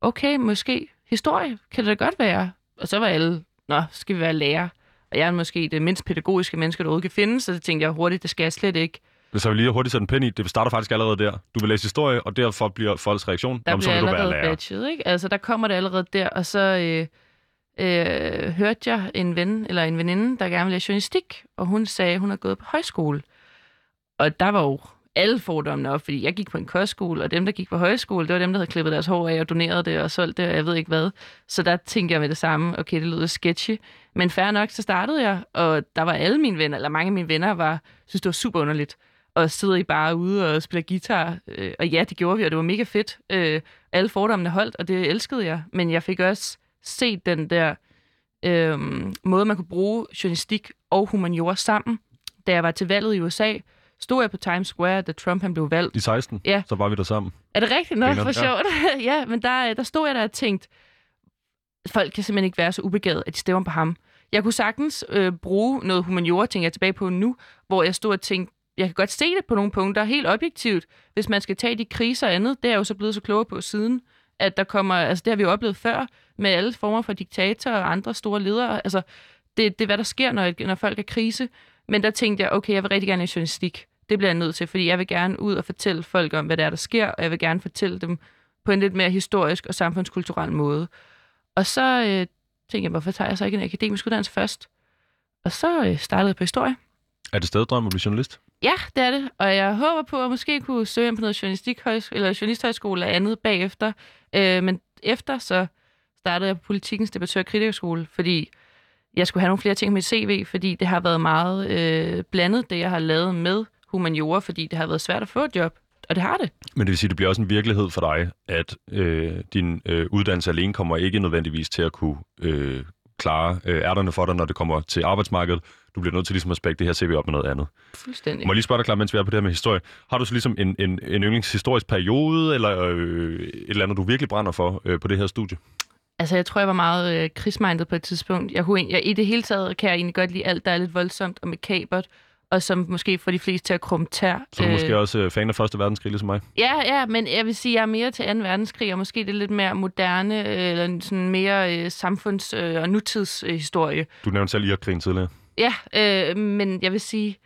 okay, måske historie kan det da godt være. Og så var alle, nå, skal vi være lærer. Og jeg er måske det mindst pædagogiske menneske, der overhovedet kan finde, så tænkte jeg hurtigt, det skal jeg slet ikke. Hvis jeg vil lige hurtigt sætte en pen i, det starter faktisk allerede der. Du vil læse historie, og derfor bliver folks reaktion, Der Jamen, så vil du være lærer. badget, ikke? Altså, der kommer det allerede der, og så øh, øh, hørte jeg en ven, eller en veninde, der gerne ville læse journalistik, og hun sagde, at hun har gået på højskole. Og der var jo alle fordommene op, fordi jeg gik på en kostskole, og dem, der gik på højskole, det var dem, der havde klippet deres hår af og doneret det og solgt det, og jeg ved ikke hvad. Så der tænkte jeg med det samme, okay, det lyder sketchy. Men fair nok, så startede jeg, og der var alle mine venner, eller mange af mine venner, var, synes det var super underligt og sidder I bare ude og spiller guitar. Øh, og ja, det gjorde vi, og det var mega fedt. Øh, alle fordommene holdt, og det elskede jeg. Men jeg fik også set den der øh, måde, man kunne bruge journalistik og humaniora sammen. Da jeg var til valget i USA, stod jeg på Times Square, da Trump han blev valgt. I 16, Ja. så var vi der sammen. Er det rigtigt? Nå, for ja. sjovt. ja, men der, der stod jeg der og tænkte, folk kan simpelthen ikke være så ubegavet, at de stemmer på ham. Jeg kunne sagtens øh, bruge noget humaniora, tænker jeg tilbage på nu, hvor jeg stod og tænkte, jeg kan godt se det på nogle punkter, helt objektivt. Hvis man skal tage de kriser og andet, det er jeg jo så blevet så klogere på siden, at der kommer, altså det har vi jo oplevet før, med alle former for diktatorer og andre store ledere. Altså, det, det er, hvad der sker, når, når folk er krise. Men der tænkte jeg, okay, jeg vil rigtig gerne i journalistik. Det bliver jeg nødt til, fordi jeg vil gerne ud og fortælle folk om, hvad der er, der sker, og jeg vil gerne fortælle dem på en lidt mere historisk og samfundskulturel måde. Og så øh, tænkte jeg, hvorfor tager jeg så ikke en akademisk uddannelse først? Og så øh, startede jeg på historie. Er det stadig drømme at blive journalist? Ja, det er det. Og jeg håber på at måske kunne søge ind på noget journalistikhøjskole, eller journalisthøjskole eller andet bagefter. Øh, men efter så startede jeg på politikens debattør- og kritikerskole, fordi jeg skulle have nogle flere ting med CV, fordi det har været meget øh, blandet, det jeg har lavet med humaniora, fordi det har været svært at få et job. Og det har det. Men det vil sige, det bliver også en virkelighed for dig, at øh, din øh, uddannelse alene kommer ikke nødvendigvis til at kunne øh, klare øh, ærterne for dig, når det kommer til arbejdsmarkedet. Du bliver nødt til ligesom at spække det her CV op med noget andet. Fuldstændig. Må jeg lige spørge dig, klar, mens vi er på det her med historie. Har du så ligesom en, en, en yndlingshistorisk periode, eller øh, et eller andet, du virkelig brænder for øh, på det her studie? Altså, jeg tror, jeg var meget øh, krigsmindet på et tidspunkt. Jeg, jeg, I det hele taget kan jeg egentlig godt lide alt, der er lidt voldsomt og makabert, og som måske får de fleste til at krumme tær. Så er du måske også øh, fan af Første Verdenskrig, ligesom mig? Ja, ja, men jeg vil sige, at jeg er mere til 2. verdenskrig, og måske det er lidt mere moderne, øh, eller sådan mere øh, samfunds- øh, og nutidshistorie. Du nævnte selv Irakkrigen tidligere. Ja, øh, men jeg vil sige,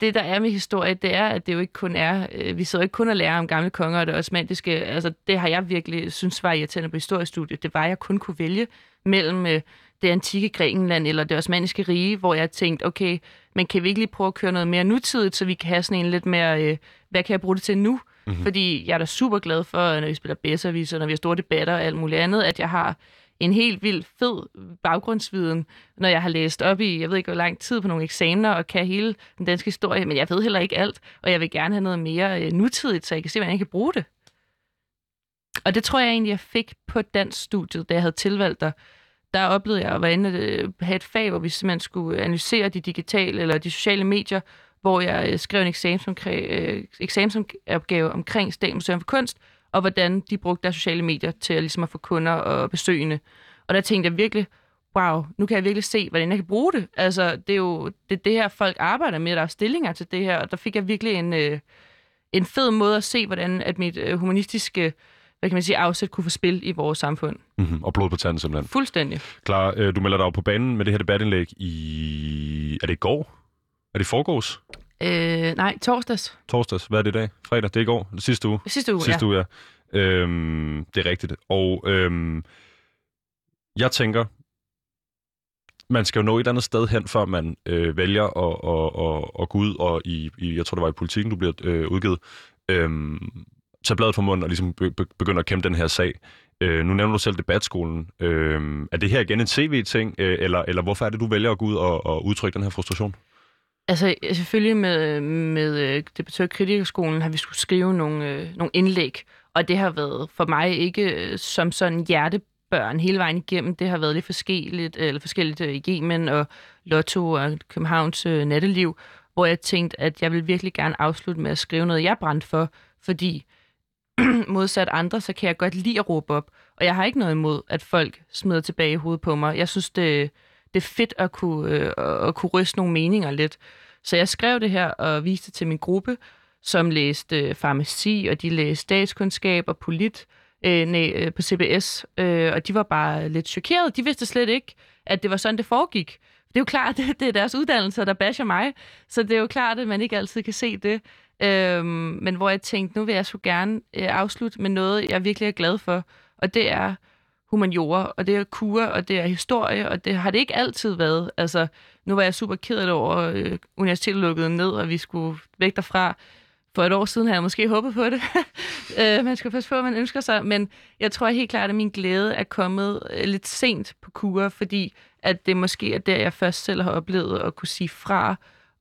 det der er med historie, det er, at det jo ikke kun er, øh, vi sidder ikke kun og lærer om gamle konger og det osmandiske, altså det har jeg virkelig synes var irriterende på historiestudiet, det var, at jeg kun kunne vælge mellem øh, det antikke Grækenland eller det osmandiske rige, hvor jeg tænkte, okay, men kan vi ikke lige prøve at køre noget mere nutidigt, så vi kan have sådan en lidt mere, øh, hvad kan jeg bruge det til nu? Mm-hmm. Fordi jeg er da super glad for, når vi spiller bedserviser, når vi har store debatter og alt muligt andet, at jeg har en helt vild fed baggrundsviden, når jeg har læst op i, jeg ved ikke hvor lang tid på nogle eksamener, og kan hele den danske historie, men jeg ved heller ikke alt, og jeg vil gerne have noget mere øh, nutidigt, så jeg kan se, hvordan jeg kan bruge det. Og det tror jeg egentlig, jeg fik på dansk studiet, da jeg havde tilvalgt dig. Der oplevede jeg at være inde at øh, have et fag, hvor vi simpelthen skulle analysere de digitale eller de sociale medier, hvor jeg øh, skrev en eksamensomkring, øh, eksamensopgave omkring Statens Museum for Kunst, og hvordan de brugte deres sociale medier til at, ligesom at få kunder og besøgende. Og der tænkte jeg virkelig, wow, nu kan jeg virkelig se, hvordan jeg kan bruge det. Altså, det er jo det, er det her, folk arbejder med, der er stillinger til det her, og der fik jeg virkelig en, øh, en fed måde at se, hvordan at mit øh, humanistiske hvad kan man sige, afsæt kunne få spil i vores samfund. Mm-hmm. Og blod på tanden simpelthen. Fuldstændig. Klar, øh, du melder dig jo på banen med det her debatindlæg i... Er det i går? Er det forgårs? Øh, nej, torsdags. Torsdags? Hvad er det i dag? Fredag? Det er i går? Det sidste uge? Sidste uge, Sidste ja. uge, ja. Øhm, det er rigtigt. Og øhm, jeg tænker, man skal jo nå et andet sted hen, før man øh, vælger at, at, at, at gå ud og i, i, jeg tror det var i politikken, du bliver øh, udgivet, øhm, tage bladet fra munden og ligesom begynde at kæmpe den her sag. Øh, nu nævner du selv debatskolen. Øh, er det her igen en CV-ting, øh, eller, eller hvorfor er det, du vælger at gå ud og, og udtrykke den her frustration? Altså øh, selvfølgelig med, med øh, debattørkritikerskolen har vi skulle skrive nogle, øh, nogle indlæg, og det har været for mig ikke øh, som sådan hjertebørn hele vejen igennem. Det har været lidt forskelligt, eller forskelligt i Yemen og Lotto og Københavns øh, natteliv, hvor jeg tænkte, at jeg vil virkelig gerne afslutte med at skrive noget, jeg brændte for, fordi modsat andre, så kan jeg godt lide at råbe op. Og jeg har ikke noget imod, at folk smider tilbage i hovedet på mig. Jeg synes, det, det er fedt at kunne, øh, at kunne ryste nogle meninger lidt. Så jeg skrev det her og viste det til min gruppe, som læste øh, farmaci, og de læste statskundskab og polit øh, næ, øh, på CBS, øh, og de var bare lidt chokerede. De vidste slet ikke, at det var sådan, det foregik. Det er jo klart, det, det er deres uddannelse, der basher mig, så det er jo klart, at man ikke altid kan se det. Øhm, men hvor jeg tænkte, nu vil jeg så gerne øh, afslutte med noget, jeg virkelig er glad for, og det er humaniora, og det er kur, og det er historie, og det har det ikke altid været. Altså, nu var jeg super ked over, at over, øh, universitetet lukkede ned, og vi skulle væk derfra. For et år siden havde jeg måske håbet på det. øh, man skal passe på, hvad man ønsker sig. Men jeg tror helt klart, at min glæde er kommet øh, lidt sent på kur, fordi at det måske er der, jeg først selv har oplevet at kunne sige fra,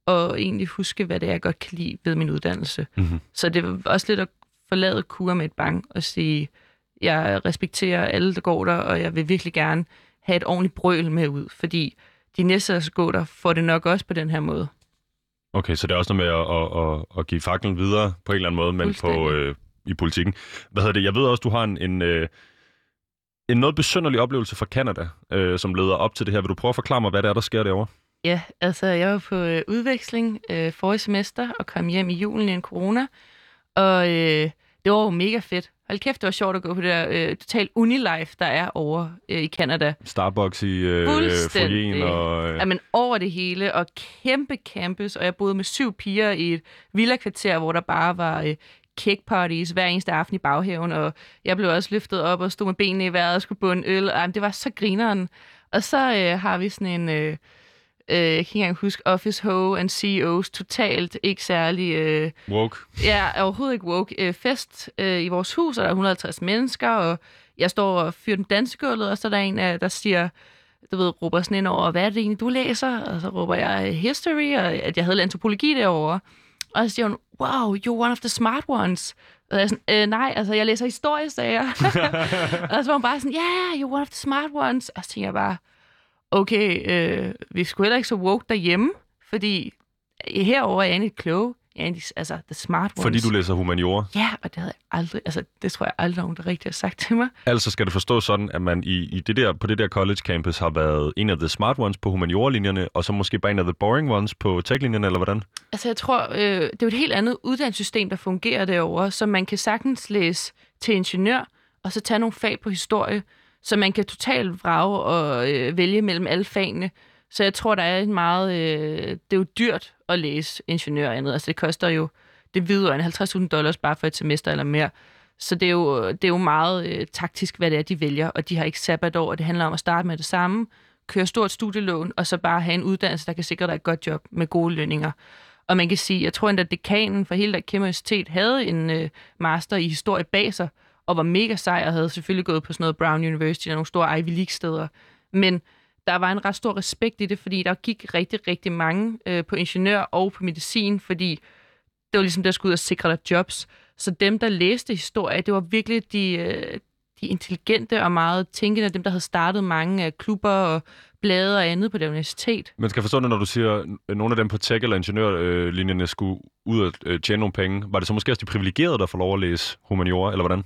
og egentlig huske, hvad det er, jeg godt kan lide ved min uddannelse. Mm-hmm. Så det var også lidt at forlade kur med et bang og sige, jeg respekterer alle, der går der, og jeg vil virkelig gerne have et ordentligt brøl med ud, fordi de næste, der skal gå der, får det nok også på den her måde. Okay, så det er også noget med at, at, at, at give faklen videre på en eller anden måde, men på, øh, i politikken. Hvad hedder det? Jeg ved også, du har en, en, øh, en noget besynderlig oplevelse fra Canada, øh, som leder op til det her. Vil du prøve at forklare mig, hvad det er, der sker derovre? Ja, altså jeg var på øh, udveksling øh, forrige semester og kom hjem i julen i en corona, og øh, det var jo mega fedt. Hold kæft, det var sjovt at gå på det der øh, total unilife, der er over øh, i Canada. Starbucks i øh, Fuldstændig. og... Øh... Jamen over det hele, og kæmpe campus, og jeg boede med syv piger i et villa-kvarter, hvor der bare var øh, cake parties hver eneste aften i baghaven, og jeg blev også løftet op og stod med benene i vejret og skulle bunde øl. Og, det var så grineren. Og så øh, har vi sådan en... Øh, øh, jeg kan ikke engang huske, Office Ho and CEOs, totalt ikke særlig... Øh, woke. Ja, overhovedet ikke woke. Øh, fest øh, i vores hus, og der er 150 mennesker, og jeg står og fyrer den dansegulvet, og så er der en, der siger, du ved, råber sådan ind over, hvad er det egentlig, du læser? Og så råber jeg history, og at jeg havde antropologi derovre. Og så siger hun, wow, you're one of the smart ones. Og jeg er sådan, øh, nej, altså, jeg læser historie, sagde jeg. og så var hun bare sådan, yeah, you're one of the smart ones. Og så tænker jeg bare, okay, øh, vi skulle heller ikke så woke derhjemme, fordi herover er jeg egentlig klog. Jeg er altså the smart ones. Fordi du læser humaniora? Ja, og det havde jeg aldrig, altså det tror jeg aldrig nogen, der rigtig har sagt til mig. Altså skal det forstå sådan, at man i, i det der, på det der college campus har været en af the smart ones på humaniora-linjerne, og så måske bare en af the boring ones på tech-linjerne, eller hvordan? Altså jeg tror, øh, det er jo et helt andet uddannelsessystem, der fungerer derovre, så man kan sagtens læse til ingeniør, og så tage nogle fag på historie, så man kan totalt vrage og øh, vælge mellem alle fagene. Så jeg tror, der er en meget... Øh, det er jo dyrt at læse ingeniør og andet. Altså det koster jo det videre en 50.000 dollars bare for et semester eller mere. Så det er jo, det er jo meget øh, taktisk, hvad det er, de vælger. Og de har ikke sabbatår, og det handler om at starte med det samme, køre stort studielån, og så bare have en uddannelse, der kan sikre dig et godt job med gode lønninger. Og man kan sige, jeg tror endda, at dekanen for hele der Universitet havde en øh, master i historie bag sig, og var mega sej, og havde selvfølgelig gået på sådan noget Brown University og nogle store Ivy League-steder. Men der var en ret stor respekt i det, fordi der gik rigtig, rigtig mange øh, på ingeniør og på medicin, fordi det var ligesom der skulle ud og sikre dig jobs. Så dem, der læste historie, det var virkelig de, øh, de intelligente og meget tænkende, dem, der havde startet mange øh, klubber og blade og andet på det universitet. Man skal forstå det, når du siger, at nogle af dem på tech- eller ingeniørlinjerne skulle ud og øh, tjene nogle penge. Var det så måske også de privilegerede, der får lov at læse humaniora, eller hvordan?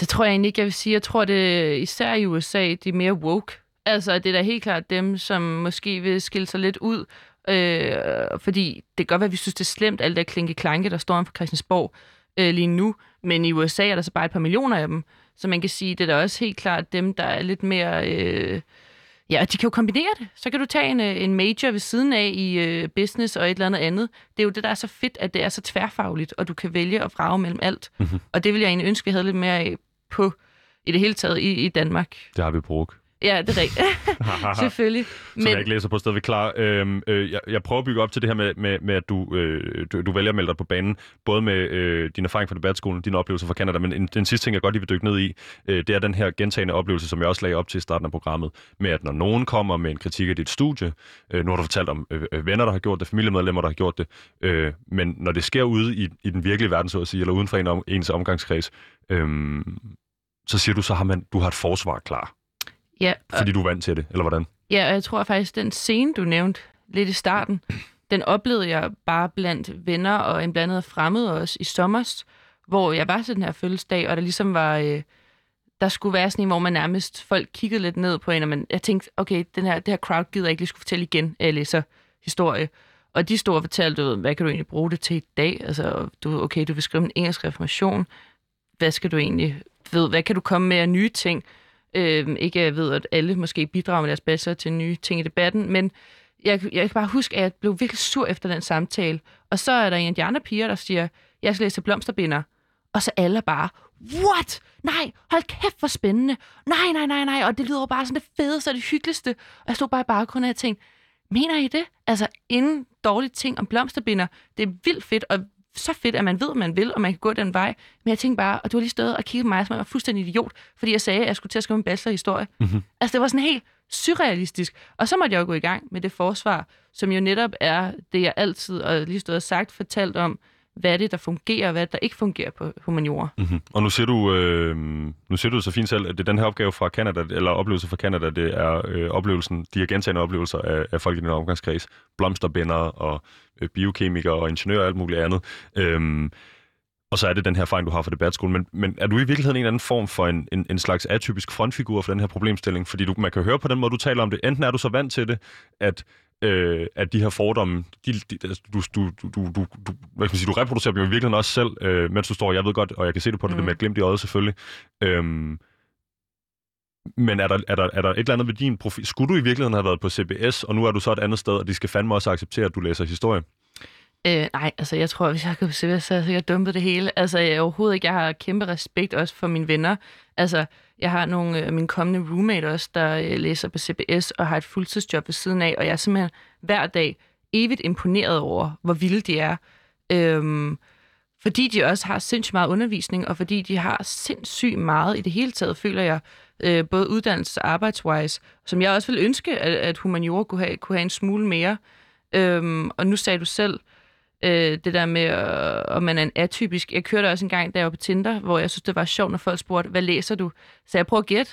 Det tror jeg egentlig ikke, jeg vil sige. Jeg tror, det især i USA, de er mere woke. Altså, det er da helt klart dem, som måske vil skille sig lidt ud. Øh, fordi det kan godt være, at vi synes, det er slemt, alt det klinke klanke, der står for Christiansborg øh, lige nu. Men i USA er der så bare et par millioner af dem. Så man kan sige, det er da også helt klart dem, der er lidt mere... Øh, Ja, de kan jo kombinere det. Så kan du tage en, øh, en major ved siden af i øh, business og et eller andet andet. Det er jo det, der er så fedt, at det er så tværfagligt, og du kan vælge at vrage mellem alt. Mm-hmm. Og det vil jeg egentlig ønske, vi havde lidt mere af på i det hele taget i, i Danmark. Det har vi brug. Ja, det er rigtigt. Selvfølgelig. Men... Som jeg ikke læser på stedet ved klar. Øhm, øh, jeg, jeg prøver at bygge op til det her med, med, med at du, øh, du, du vælger at melde dig på banen, både med øh, din erfaring fra debatskolen, dine oplevelser fra Canada, men en, den sidste ting, jeg godt lige vil dykke ned i, øh, det er den her gentagende oplevelse, som jeg også lagde op til i starten af programmet, med at når nogen kommer med en kritik af dit studie, øh, nu har du fortalt om øh, øh, venner, der har gjort det, familiemedlemmer, der har gjort det, øh, men når det sker ude i, i den virkelige verden, så at sige, eller uden for en om, ens omgangskreds, øh, så siger du, så har man, du har et forsvar klar. Ja. Og, fordi du er vant til det, eller hvordan? Ja, og jeg tror faktisk, den scene, du nævnte lidt i starten, den oplevede jeg bare blandt venner og en blandet fremmede også i sommer, hvor jeg var til den her fødselsdag, og der ligesom var... Øh, der skulle være sådan en, hvor man nærmest, folk kiggede lidt ned på en, og man, jeg tænkte, okay, den her, det her crowd gider jeg ikke lige skulle fortælle igen, jeg læser historie. Og de stod og fortalte, du, hvad kan du egentlig bruge det til i dag? Altså, du, okay, du vil skrive en engelsk reformation. Hvad skal du egentlig, ved, hvad kan du komme med af nye ting? Øh, ikke jeg ved, at alle måske bidrager med deres bachelor til nye ting i debatten, men jeg, jeg kan bare huske, at jeg blev virkelig sur efter den samtale. Og så er der en af de andre piger, der siger, jeg skal læse blomsterbinder. Og så alle bare, what? Nej, hold kæft, hvor spændende. Nej, nej, nej, nej. Og det lyder bare sådan det fedeste og det hyggeligste. Og jeg stod bare i baggrunden og tænkte, mener I det? Altså, inden dårlige ting om blomsterbinder, det er vildt fedt, og så fedt, at man ved, at man vil, og man kan gå den vej. Men jeg tænkte bare, og du har lige stået og kigget på mig, som jeg var fuldstændig idiot, fordi jeg sagde, at jeg skulle til at skrive en bachelorhistorie. Mm-hmm. Altså, det var sådan helt surrealistisk. Og så måtte jeg jo gå i gang med det forsvar, som jo netop er det, jeg altid og lige stået og sagt, fortalt om, hvad er det, der fungerer, og hvad det, der ikke fungerer på humaniora. Mm-hmm. Og nu siger du, øh, nu siger du så fint selv, at det er den her opgave fra Canada, eller oplevelse fra Canada, det er øh, oplevelsen, de her gentagende oplevelser af, af folk i den omgangskreds, blomsterbænder og øh, biokemikere og ingeniører og alt muligt andet. Øh, og så er det den her erfaring, du har for debatskolen. Men, men er du i virkeligheden en eller anden form for en, en, en slags atypisk frontfigur for den her problemstilling? Fordi du, man kan høre på den måde, du taler om det. Enten er du så vant til det, at øh, at de her fordomme, de, de, altså, du, du, du, du, du, hvad kan man sige, du reproducerer dem jo i virkeligheden også selv, øh, mens du står, jeg ved godt, og jeg kan se det på dig, mm. det med et glimt i øjet selvfølgelig. Øhm, men er der, er, der, er der et eller andet ved din profil? Skulle du i virkeligheden have været på CBS, og nu er du så et andet sted, og de skal fandme også acceptere, at du læser historie? Øh, nej, altså jeg tror, hvis jeg kunne se, så havde jeg dumpet det hele. Altså jeg, overhovedet ikke. Jeg har kæmpe respekt også for mine venner. Altså jeg har nogle af mine kommende roommate også, der øh, læser på CBS og har et fuldtidsjob ved siden af. Og jeg er simpelthen hver dag evigt imponeret over, hvor vilde de er. Øhm, fordi de også har sindssygt meget undervisning, og fordi de har sindssygt meget i det hele taget, føler jeg, øh, både uddannelse og arbejdswise, som jeg også vil ønske, at, at humaniora kunne have, kunne have en smule mere. Øhm, og nu sagde du selv, øh, det der med, øh, om man er en atypisk. Jeg kørte også en gang, da jeg var på Tinder, hvor jeg synes, det var sjovt, når folk spurgte, hvad læser du? Så jeg prøver at gætte.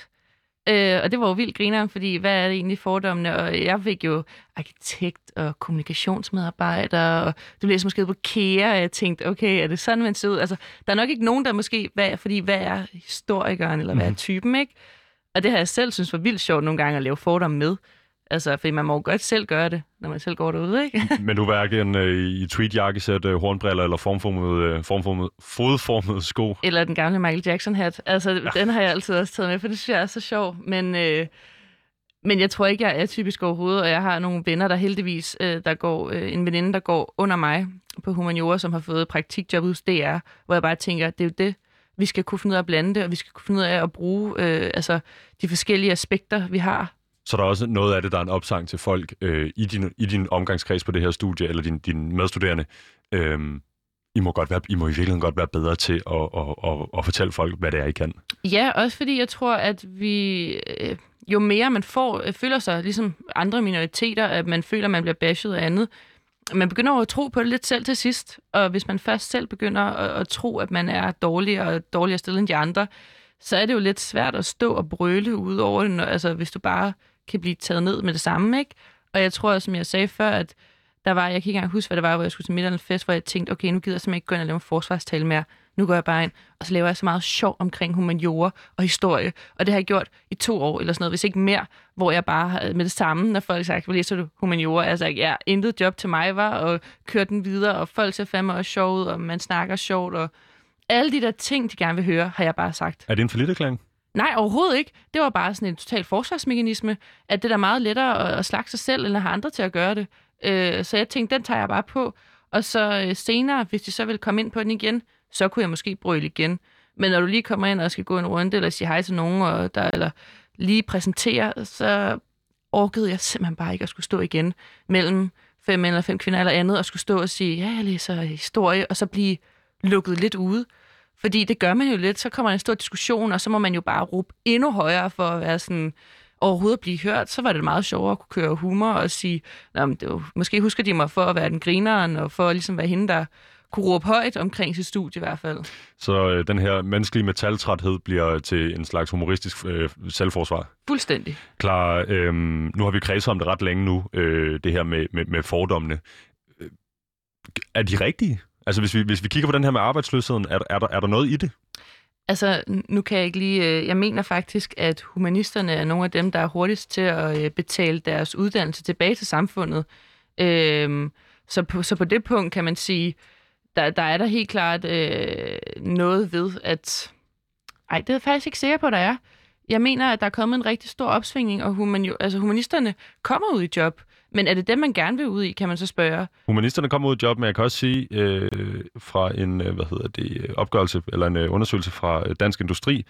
Øh, og det var jo vildt griner, fordi hvad er det egentlig fordommene? Og jeg fik jo arkitekt og kommunikationsmedarbejder, og du læser måske på KEA, og jeg tænkte, okay, er det sådan, man ser ud? Altså, der er nok ikke nogen, der måske, hvad, fordi hvad er historikeren, eller hvad er mhm. typen, ikke? Og det har jeg selv synes var vildt sjovt nogle gange at lave fordomme med. Altså, fordi man må jo godt selv gøre det, når man selv går derude, ikke? Men du er hverken øh, i tweetjakkesæt, øh, hornbriller eller formformet, øh, formformet, fodformet sko? Eller den gamle Michael Jackson-hat. Altså, ja. den har jeg altid også taget med, for det synes jeg er så sjov. Men, øh, men jeg tror ikke, jeg er typisk overhovedet, og jeg har nogle venner, der heldigvis, øh, der går, øh, en veninde, der går under mig på humaniora, som har fået praktikjob hos DR, hvor jeg bare tænker, det er jo det, vi skal kunne finde ud af at blande det, og vi skal kunne finde ud af at bruge øh, altså, de forskellige aspekter, vi har så der er også noget af det, der er en opsang til folk øh, i, din, i din omgangskreds på det her studie, eller din, din medstuderende. Øh, I må, godt være, I må i virkeligheden godt være bedre til at, at, at, at fortælle folk, hvad det er, I kan. Ja, også fordi jeg tror, at vi... Øh, jo mere man får, øh, føler sig ligesom andre minoriteter, at man føler, at man bliver bashed af andet, man begynder at tro på det lidt selv til sidst. Og hvis man først selv begynder at, at tro, at man er dårligere og dårligere stillet end de andre, så er det jo lidt svært at stå og brøle ud over det, altså hvis du bare kan blive taget ned med det samme, ikke? Og jeg tror, som jeg sagde før, at der var, jeg kan ikke engang huske, hvad det var, hvor jeg skulle til middag fest, hvor jeg tænkte, okay, nu gider jeg simpelthen ikke gå ind og lave en forsvarstale mere. Nu går jeg bare ind, og så laver jeg så meget sjov omkring humaniora og historie. Og det har jeg gjort i to år eller sådan noget, hvis ikke mere, hvor jeg bare med det samme, når folk sagde, hvad læser du humaniora? Jeg ja, intet job til mig var, og kørte den videre, og folk ser fandme også sjov ud, og man snakker sjovt, og alle de der ting, de gerne vil høre, har jeg bare sagt. Er det en forlitterklæring? Nej, overhovedet ikke. Det var bare sådan en total forsvarsmekanisme, at det er meget lettere at, at slagte sig selv, end at have andre til at gøre det. Øh, så jeg tænkte, den tager jeg bare på. Og så øh, senere, hvis de så vil komme ind på den igen, så kunne jeg måske brøle igen. Men når du lige kommer ind og skal gå en runde, eller sige hej til nogen, og der, eller lige præsentere, så orkede jeg simpelthen bare ikke at skulle stå igen mellem fem eller fem kvinder eller andet, og skulle stå og sige, ja, jeg læser historie, og så blive lukket lidt ude. Fordi det gør man jo lidt, så kommer der en stor diskussion, og så må man jo bare råbe endnu højere for at være sådan, overhovedet at blive hørt, så var det meget sjovere at kunne køre humor og sige, men det var, måske husker de mig for at være den grineren, og for at ligesom være hende, der kunne råbe højt omkring sit studie i hvert fald. Så øh, den her menneskelige metaltræthed bliver til en slags humoristisk øh, selvforsvar? Fuldstændig. Klar, øh, nu har vi kredset om det ret længe nu, øh, det her med, med, med fordommene. Øh, er de rigtige? Altså hvis vi, hvis vi kigger på den her med arbejdsløsheden, er, er, der, er der noget i det? Altså, nu kan jeg ikke lige... Øh, jeg mener faktisk, at humanisterne er nogle af dem, der er hurtigst til at øh, betale deres uddannelse tilbage til samfundet. Øhm, så, på, så på det punkt kan man sige, der, der er der helt klart øh, noget ved, at... Ej, det er jeg faktisk ikke sikker på, der er. Jeg mener, at der er kommet en rigtig stor opsvingning, og human, altså, humanisterne kommer ud i job. Men er det dem, man gerne vil ud i, kan man så spørge? Humanisterne kommer ud i job, men jeg kan også sige øh, fra en øh, hvad hedder det, opgørelse eller en øh, undersøgelse fra øh, Dansk Industri,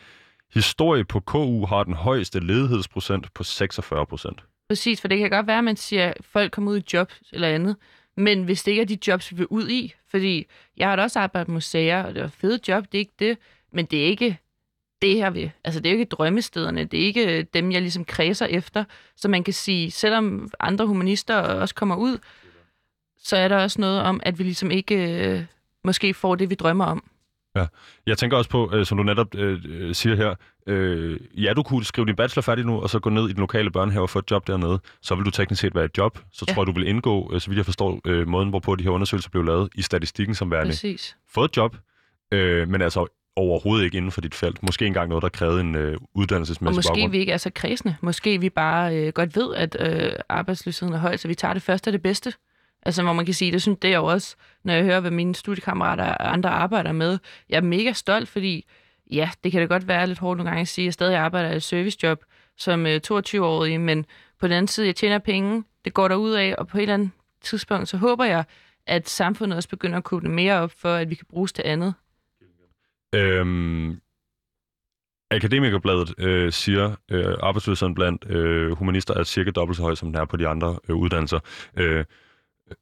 historie på KU har den højeste ledighedsprocent på 46 procent. Præcis, for det kan godt være, at man siger, at folk kommer ud i job eller andet, men hvis det ikke er de jobs, vi vil ud i, fordi jeg har da også arbejdet på museer, og det var fede job, det er ikke det, men det er ikke det her vil. Altså, det er jo ikke drømmestederne, det er ikke dem, jeg ligesom kredser efter. Så man kan sige, selvom andre humanister også kommer ud, så er der også noget om, at vi ligesom ikke øh, måske får det, vi drømmer om. Ja, jeg tænker også på, øh, som du netop øh, øh, siger her, øh, ja, du kunne skrive din bachelor færdig nu, og så gå ned i den lokale børnehave og få et job dernede. Så vil du teknisk set være et job. Så ja. tror jeg, du vil indgå, øh, så vidt jeg forstår, øh, måden, hvorpå de her undersøgelser blev lavet, i statistikken som værende. Præcis. Fået et job, øh, men altså overhovedet ikke inden for dit felt. Måske engang noget, der krævede en øh, uddannelsesmæssig Og måske baggrund. vi ikke er så kredsende. Måske vi bare øh, godt ved, at øh, arbejdsløsheden er høj, så vi tager det første og det bedste. Altså, hvor man kan sige, det synes det er jo også, når jeg hører, hvad mine studiekammerater og andre arbejder med. Jeg er mega stolt, fordi ja, det kan da godt være lidt hårdt nogle gange at sige, at jeg stadig arbejder i et servicejob som øh, 22-årig, men på den anden side, jeg tjener penge, det går der ud af, og på et eller andet tidspunkt, så håber jeg, at samfundet også begynder at kunne mere op for, at vi kan bruges til andet. Øhm, Akademikerbladet øh, siger, øh, arbejdsløsheden blandt øh, humanister er cirka dobbelt så høj, som den er på de andre øh, uddannelser. Øh,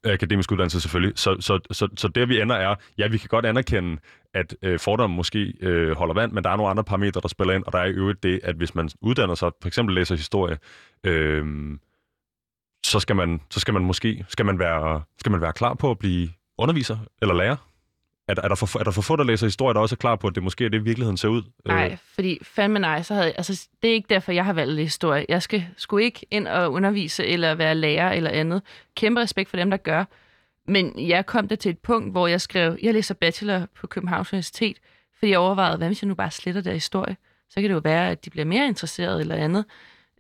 akademisk uddannelse selvfølgelig. Så, så, så, så der vi ender er, ja, vi kan godt anerkende, at øh, fordommen måske øh, holder vand, men der er nogle andre parametre, der spiller ind, og der er i øvrigt det, at hvis man uddanner sig, for eksempel læser historie, øh, så skal man, så skal man måske skal man være, skal man være klar på at blive underviser eller lærer? Er, er, der for, er der for få, der læser historie, der også er klar på, at det måske er det, virkeligheden ser ud? Øh. Nej, fordi fandme nej, så havde, altså, det er ikke derfor, jeg har valgt historie. Jeg skal sgu ikke ind og undervise, eller være lærer, eller andet. Kæmpe respekt for dem, der gør. Men jeg kom der til et punkt, hvor jeg skrev, jeg læser bachelor på Københavns Universitet, fordi jeg overvejede, hvad hvis jeg nu bare sletter der historie? Så kan det jo være, at de bliver mere interesseret eller andet.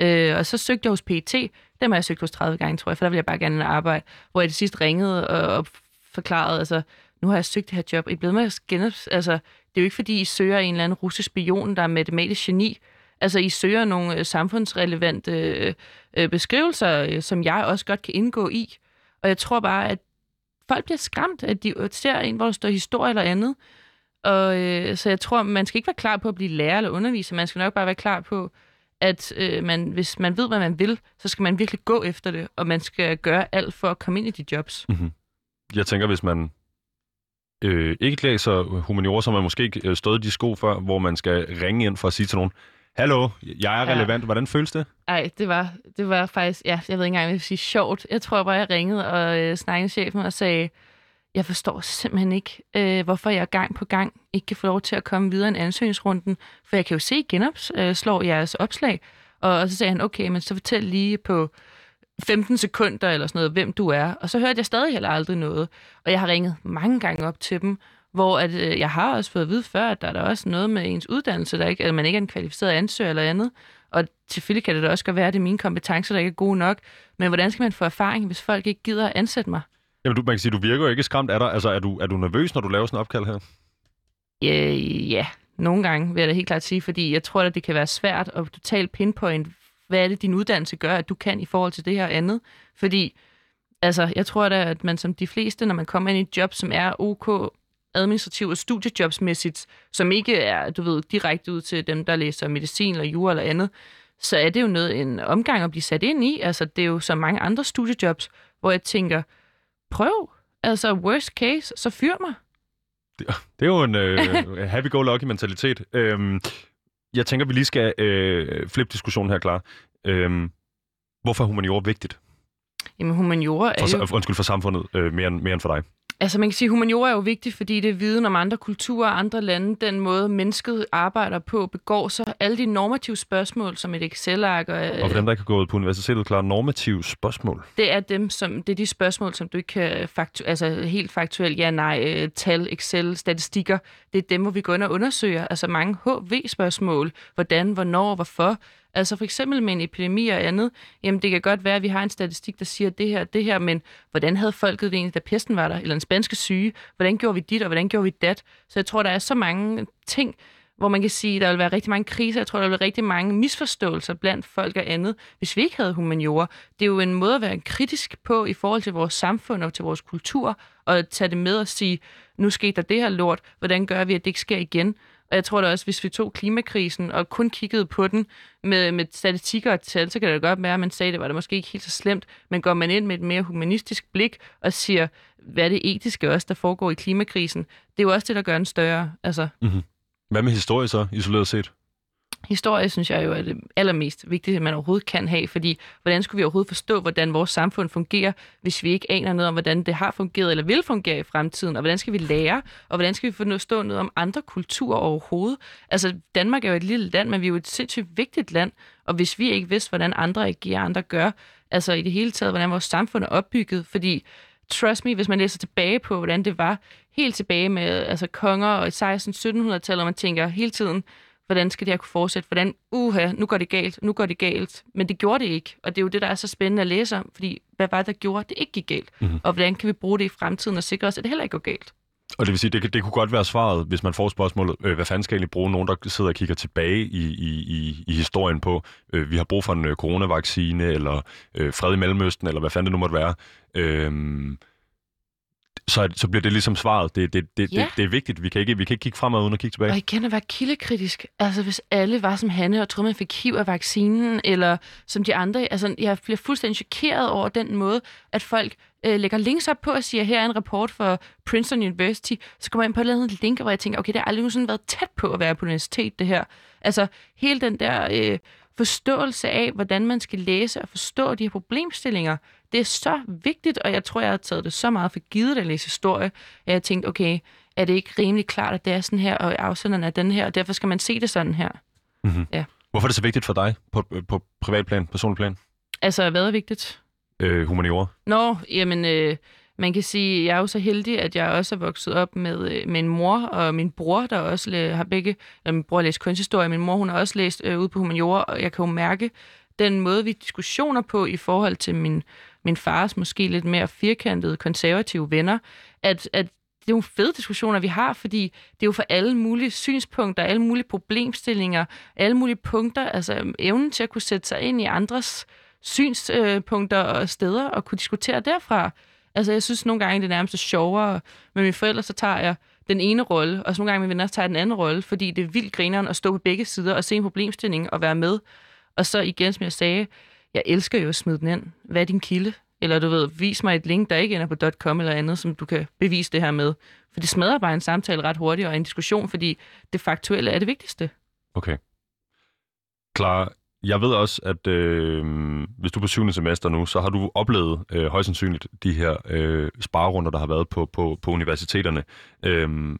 Øh, og så søgte jeg hos PT. Dem har jeg søgt hos 30 gange, tror jeg, for der ville jeg bare gerne arbejde. Hvor jeg det sidst ringede og, og forklarede, altså, nu har jeg søgt det her job. I blevet med at genop... Altså, det er jo ikke, fordi I søger en eller anden russisk spion, der er matematisk geni. Altså, I søger nogle øh, samfundsrelevante øh, øh, beskrivelser, øh, som jeg også godt kan indgå i. Og jeg tror bare, at folk bliver skræmt, at de ser en, hvor der står historie eller andet. Og øh, så jeg tror, man skal ikke være klar på at blive lærer eller underviser. Man skal nok bare være klar på, at øh, man, hvis man ved, hvad man vil, så skal man virkelig gå efter det, og man skal gøre alt for at komme ind i de jobs. Mm-hmm. Jeg tænker, hvis man øh, ikke læser humaniora, så har man måske ikke øh, stået i de sko før, hvor man skal ringe ind for at sige til nogen, Hallo, jeg er relevant. Ja. Hvordan føles det? Nej, det var, det var faktisk, ja, jeg ved ikke engang, hvad jeg vil sige, sjovt. Jeg tror bare, jeg ringede og øh, snakkede med chefen og sagde, jeg forstår simpelthen ikke, øh, hvorfor jeg gang på gang ikke kan få lov til at komme videre en ansøgningsrunden, for jeg kan jo se genopslår øh, jeres opslag. Og, og så sagde han, okay, men så fortæl lige på 15 sekunder eller sådan noget, hvem du er. Og så hørte jeg stadig heller aldrig noget. Og jeg har ringet mange gange op til dem, hvor at, øh, jeg har også fået at vide før, at der er der også noget med ens uddannelse, der ikke, at man ikke er en kvalificeret ansøger eller andet. Og selvfølgelig kan det da også godt være, at det er mine kompetencer, der ikke er gode nok. Men hvordan skal man få erfaring, hvis folk ikke gider at ansætte mig? Jamen, du, man kan sige, du virker jo ikke skræmt af dig. Altså, er du, er du nervøs, når du laver sådan en opkald her? Ja, ja, nogle gange vil jeg da helt klart sige, fordi jeg tror, at det kan være svært at totalt pinpoint, hvad er det, din uddannelse gør, at du kan i forhold til det her andet. Fordi, altså, jeg tror da, at man som de fleste, når man kommer ind i et job, som er OK administrativ og studiejobsmæssigt, som ikke er, du ved, direkte ud til dem, der læser medicin eller jura eller andet, så er det jo noget en omgang at blive sat ind i. Altså, det er jo så mange andre studiejobs, hvor jeg tænker, prøv, altså worst case, så fyr mig. Det, det er jo en øh, happy-go-lucky mentalitet. Øhm, jeg tænker, vi lige skal øh, flippe diskussionen her klar. Øhm, hvorfor er humaniora vigtigt? Jamen, humaniora er for, jo... Undskyld for samfundet, øh, mere, end, mere end for dig. Altså man kan sige, at humaniora er jo vigtigt, fordi det er viden om andre kulturer og andre lande, den måde mennesket arbejder på, begår sig. Alle de normative spørgsmål, som et Excel-ark... Og, og for dem, der ikke har gået på universitetet, klar normative spørgsmål? Det er, dem, som, det er de spørgsmål, som du ikke kan faktu- altså helt faktuelt, ja, nej, øh, tal, Excel, statistikker, det er dem, hvor vi går ind og undersøger. Altså mange HV-spørgsmål. Hvordan, hvornår, hvorfor. Altså for eksempel med en epidemi og andet, jamen det kan godt være, at vi har en statistik, der siger det her, det her, men hvordan havde folket det egentlig, da pesten var der, eller en spanske syge? Hvordan gjorde vi dit, og hvordan gjorde vi dat? Så jeg tror, der er så mange ting, hvor man kan sige, at der vil være rigtig mange kriser. Jeg tror, der vil være rigtig mange misforståelser blandt folk og andet, hvis vi ikke havde humaniora. Det er jo en måde at være kritisk på i forhold til vores samfund og til vores kultur, og tage det med og sige, nu skete der det her lort, hvordan gør vi, at det ikke sker igen? Og jeg tror da også, hvis vi tog klimakrisen og kun kiggede på den med, med statistikker og tal, så kan det godt være, at man sagde, at det var det måske ikke helt så slemt. Men går man ind med et mere humanistisk blik og siger, hvad er det etiske også, der foregår i klimakrisen, det er jo også det, der gør den større. Altså. Mm-hmm. Hvad med historie så, isoleret set? Historie, synes jeg jo er det øh, allermest vigtige, man overhovedet kan have, fordi hvordan skulle vi overhovedet forstå, hvordan vores samfund fungerer, hvis vi ikke aner noget om, hvordan det har fungeret eller vil fungere i fremtiden, og hvordan skal vi lære, og hvordan skal vi forstå noget om andre kulturer overhovedet? Altså, Danmark er jo et lille land, men vi er jo et sindssygt vigtigt land, og hvis vi ikke vidste, hvordan andre agerer, andre gør, altså i det hele taget, hvordan vores samfund er opbygget, fordi trust me, hvis man læser tilbage på, hvordan det var helt tilbage med altså konger og 16-1700-tallet, og man tænker hele tiden, hvordan skal det her kunne fortsætte? Hvordan, uha, nu går det galt, nu går det galt. Men det gjorde det ikke, og det er jo det, der er så spændende at læse om, fordi hvad var det, der gjorde, at det ikke gik galt? Mm-hmm. Og hvordan kan vi bruge det i fremtiden og sikre os, at det heller ikke går galt? Og det vil sige, det, det kunne godt være svaret, hvis man får spørgsmålet, øh, hvad fanden skal egentlig bruge nogen, der sidder og kigger tilbage i, i, i, i historien på, øh, vi har brug for en øh, coronavaccine, eller øh, fred i Mellemøsten, eller hvad fanden det nu måtte være. Øh, så, så bliver det ligesom svaret. Det, det, det, ja. det, det er vigtigt. Vi kan, ikke, vi kan ikke kigge fremad uden at kigge tilbage. Og igen at være kildekritisk. Altså hvis alle var som Hanne og troede, man fik HIV af vaccinen, eller som de andre. Altså jeg bliver fuldstændig chokeret over den måde, at folk øh, lægger links op på og siger, her er en rapport for Princeton University. Så kommer jeg ind på et eller andet link, hvor jeg tænker, okay, det har aldrig sådan været tæt på at være på universitet, det her. Altså hele den der... Øh, forståelse af, hvordan man skal læse og forstå de her problemstillinger, det er så vigtigt, og jeg tror, jeg har taget det så meget for givet at læse historie, at jeg tænkte, okay, er det ikke rimelig klart, at det er sådan her, og afsenderen er den her, og derfor skal man se det sådan her. Mm-hmm. Ja. Hvorfor er det så vigtigt for dig på, på privatplan, personlig plan? Altså, hvad er vigtigt? Øh, humaniora. Nå, jamen, øh, man kan sige, at jeg er jo så heldig, at jeg også er vokset op med, min med mor og min bror, der også har begge, eller min bror har læst kunsthistorie, min mor hun har også læst øh, ude på humaniora, og jeg kan jo mærke den måde, vi diskussioner på i forhold til min, min fars måske lidt mere firkantede konservative venner, at, at det er jo fede diskussioner, vi har, fordi det er jo for alle mulige synspunkter, alle mulige problemstillinger, alle mulige punkter, altså øhm, evnen til at kunne sætte sig ind i andres synspunkter øh, og steder og kunne diskutere derfra. Altså, jeg synes nogle gange, det er nærmest sjovere. Med mine forældre, så tager jeg den ene rolle, og så nogle gange med venner, så tager jeg den anden rolle, fordi det er vildt grineren at stå på begge sider og se en problemstilling og være med. Og så igen, som jeg sagde, jeg elsker jo at smide den ind. Hvad er din kilde? Eller du ved, vis mig et link, der ikke ender på .com eller andet, som du kan bevise det her med. For det smadrer bare en samtale ret hurtigt og en diskussion, fordi det faktuelle er det vigtigste. Okay. Klar, jeg ved også, at øh, hvis du er på syvende semester nu, så har du oplevet øh, højst sandsynligt de her øh, sparerunder, der har været på, på, på universiteterne. Øh,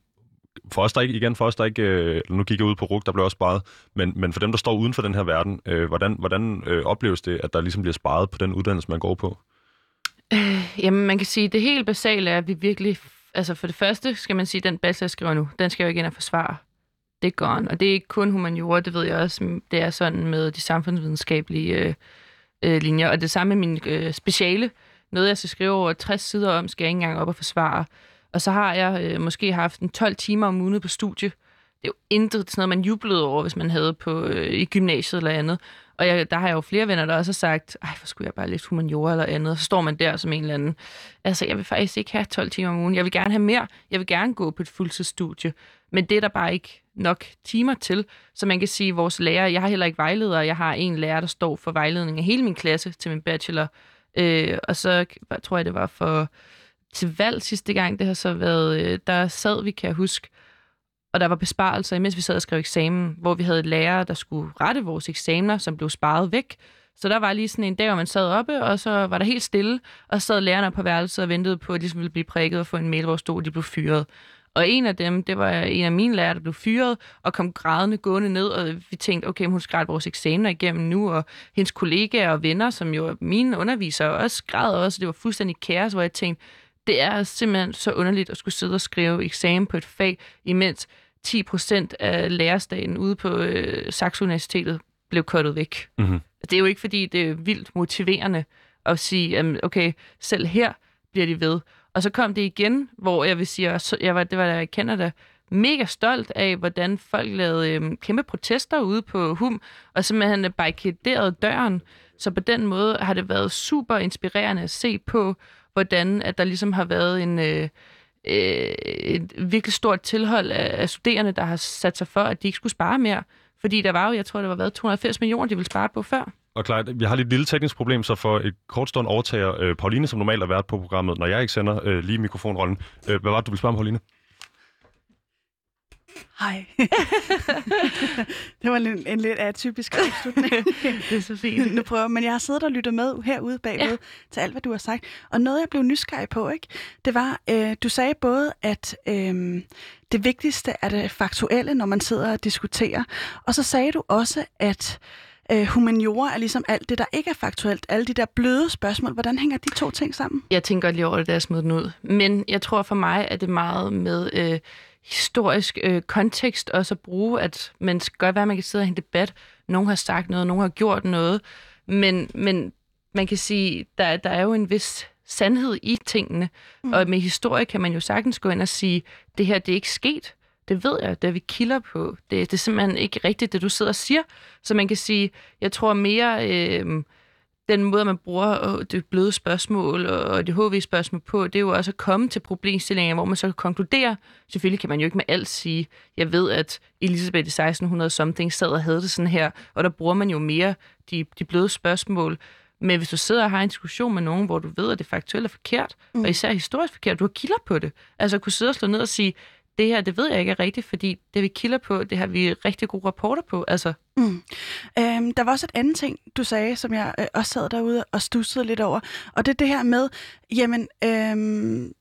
for os, der ikke, igen for os, der ikke, øh, nu gik jeg ud på RUG, der blev også sparet, men, men for dem, der står uden for den her verden, øh, hvordan, hvordan øh, opleves det, at der ligesom bliver sparet på den uddannelse, man går på? Øh, jamen, man kan sige, det helt basale er, at vi virkelig, altså for det første skal man sige, den bachelor, jeg skriver nu, den skal jo ikke ind og forsvare det er gone. Og det er ikke kun humaniora, det ved jeg også. Det er sådan med de samfundsvidenskabelige øh, øh, linjer. Og det samme med min øh, speciale. Noget, jeg skal skrive over 60 sider om, skal jeg ikke engang op og forsvare. Og så har jeg øh, måske haft en 12 timer om ugen på studie. Det er jo intet sådan noget, man jublede over, hvis man havde på øh, i gymnasiet eller andet. Og jeg, der har jeg jo flere venner, der også har sagt, ej, hvor skulle jeg bare læse humaniora eller andet. Og så står man der som en eller anden. Altså, jeg vil faktisk ikke have 12 timer om ugen. Jeg vil gerne have mere. Jeg vil gerne gå på et fuldtidsstudie. Men det er der bare ikke nok timer til. Så man kan sige, at vores lærer, jeg har heller ikke vejleder, jeg har en lærer, der står for vejledning af hele min klasse til min bachelor. Øh, og så tror jeg, det var for til valg sidste gang, det har så været, øh, der sad vi, kan jeg huske, og der var besparelser, imens vi sad og skrev eksamen, hvor vi havde et lærer, der skulle rette vores eksamener, som blev sparet væk. Så der var lige sådan en dag, hvor man sad oppe, og så var der helt stille, og så sad lærerne på værelset og ventede på, at de ligesom ville blive prikket og få en mail, hvor stod, at de blev fyret. Og en af dem, det var en af mine lærere, der blev fyret og kom grædende gående ned, og vi tænkte, okay, hun skal vores eksamener igennem nu, og hendes kollegaer og venner, som jo er mine undervisere, også græd også, det var fuldstændig kaos, hvor jeg tænkte, det er simpelthen så underligt at skulle sidde og skrive eksamen på et fag, imens 10 procent af lærerstaten ude på øh, Saxo Universitetet blev kottet væk. Mm-hmm. Det er jo ikke, fordi det er vildt motiverende at sige, okay, selv her bliver de ved. Og så kom det igen, hvor jeg vil sige, jeg var, det var da jeg kender det, mega stolt af, hvordan folk lavede øhm, kæmpe protester ude på HUM, og simpelthen øh, barrikaderede døren. Så på den måde har det været super inspirerende at se på, hvordan at der ligesom har været en, øh, øh, et virkelig stort tilhold af, af studerende, der har sat sig for, at de ikke skulle spare mere. Fordi der var jo, jeg tror, der var været 280 millioner, de ville spare på før. Og klart, vi har lidt lille teknisk problem, så for et kort stund overtager øh, Pauline, som normalt har været på programmet, når jeg ikke sender øh, lige mikrofonrollen. Øh, hvad var det, du ville spørge om, Pauline? Hej. det var en, en lidt atypisk afslutning. det er så fint. nu prøver, men jeg har siddet og lyttet med herude bagved ja. til alt, hvad du har sagt. Og noget, jeg blev nysgerrig på, ikke, det var, øh, du sagde både, at øh, det vigtigste er det faktuelle, når man sidder og diskuterer. Og så sagde du også, at øh, humaniora er ligesom alt det, der ikke er faktuelt. Alle de der bløde spørgsmål. Hvordan hænger de to ting sammen? Jeg tænker lige over det, da jeg smed den ud. Men jeg tror for mig, at det er meget med... Øh, historisk øh, kontekst også at bruge, at man skal godt være, at man kan sidde og have en debat. Nogen har sagt noget, nogen har gjort noget, men, men man kan sige, der, der er jo en vis sandhed i tingene, mm. og med historie kan man jo sagtens gå ind og sige, det her det er ikke sket. Det ved jeg, det vi kilder på. Det, det er simpelthen ikke rigtigt, det du sidder og siger. Så man kan sige, jeg tror mere... Øh, den måde, man bruger det bløde spørgsmål og det HV-spørgsmål på, det er jo også at komme til problemstillinger, hvor man så kan konkludere. Selvfølgelig kan man jo ikke med alt sige, jeg ved, at Elisabeth i 1600 something sad og havde det sådan her, og der bruger man jo mere de, de bløde spørgsmål. Men hvis du sidder og har en diskussion med nogen, hvor du ved, at det faktuelt er forkert, mm. og især historisk forkert, du har kilder på det. Altså at kunne sidde og slå ned og sige, det her, det ved jeg ikke er rigtigt, fordi det vi kilder på, det har vi rigtig gode rapporter på. Altså. Mm. Øhm, der var også et andet ting, du sagde, som jeg øh, også sad derude og stussede lidt over, og det er det her med, jamen, øhm,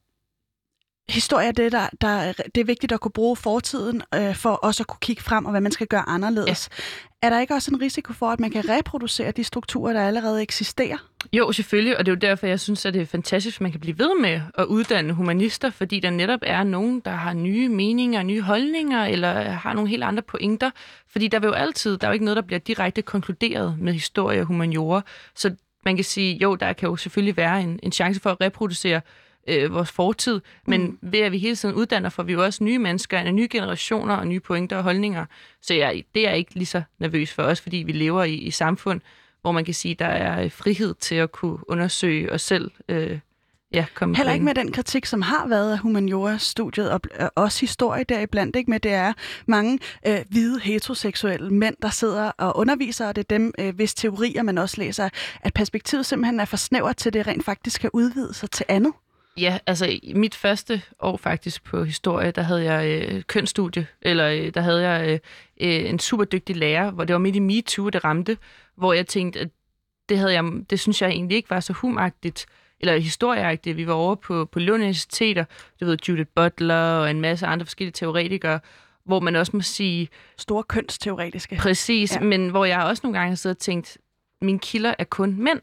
historie er det, der, der, det er vigtigt at kunne bruge fortiden, øh, for også at kunne kigge frem og hvad man skal gøre anderledes. Ja. Er der ikke også en risiko for, at man kan reproducere de strukturer, der allerede eksisterer? Jo, selvfølgelig, og det er jo derfor, jeg synes, at det er fantastisk, at man kan blive ved med at uddanne humanister, fordi der netop er nogen, der har nye meninger, nye holdninger, eller har nogle helt andre pointer. Fordi der vil jo altid, der er jo ikke noget, der bliver direkte konkluderet med historie og humaniora. Så man kan sige, jo, der kan jo selvfølgelig være en, en chance for at reproducere øh, vores fortid, men mm. ved at vi hele tiden uddanner, får vi jo også nye mennesker, nye generationer og nye pointer og holdninger. Så jeg, det er jeg ikke lige så nervøs for os, fordi vi lever i, i samfund, hvor man kan sige, der er frihed til at kunne undersøge os selv. Øh, ja, komme Heller ikke med den kritik, som har været af humaniora-studiet, og også historie deriblandt, ikke med, det er mange øh, hvide heteroseksuelle mænd, der sidder og underviser, og det er dem, øh, hvis teorier man også læser, at perspektivet simpelthen er for snævert til, det rent faktisk kan udvide sig til andet. Ja, altså i mit første år faktisk på historie, der havde jeg øh, kønsstudie, eller øh, der havde jeg øh, øh, en super dygtig lærer, hvor det var midt i MeToo, det ramte, hvor jeg tænkte, at det, havde jeg, det synes jeg egentlig ikke var så humagtigt, eller historieagtigt. Vi var over på, på Lund Universiteter, det ved Judith Butler og en masse andre forskellige teoretikere, hvor man også må sige... Store kønsteoretiske. Præcis, ja. men hvor jeg også nogle gange har siddet og tænkt, mine kilder er kun mænd,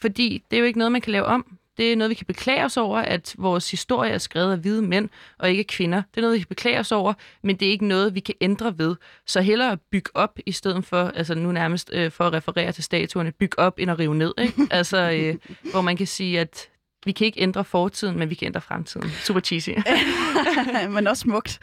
fordi det er jo ikke noget, man kan lave om. Det er noget, vi kan beklage os over, at vores historie er skrevet af hvide mænd og ikke kvinder. Det er noget, vi kan beklage os over, men det er ikke noget, vi kan ændre ved. Så hellere bygge op, i stedet for, altså nu nærmest øh, for at referere til statuerne, bygge op end at rive ned. Ikke? altså, øh, hvor man kan sige, at vi kan ikke ændre fortiden, men vi kan ændre fremtiden. Super cheesy. men også smukt.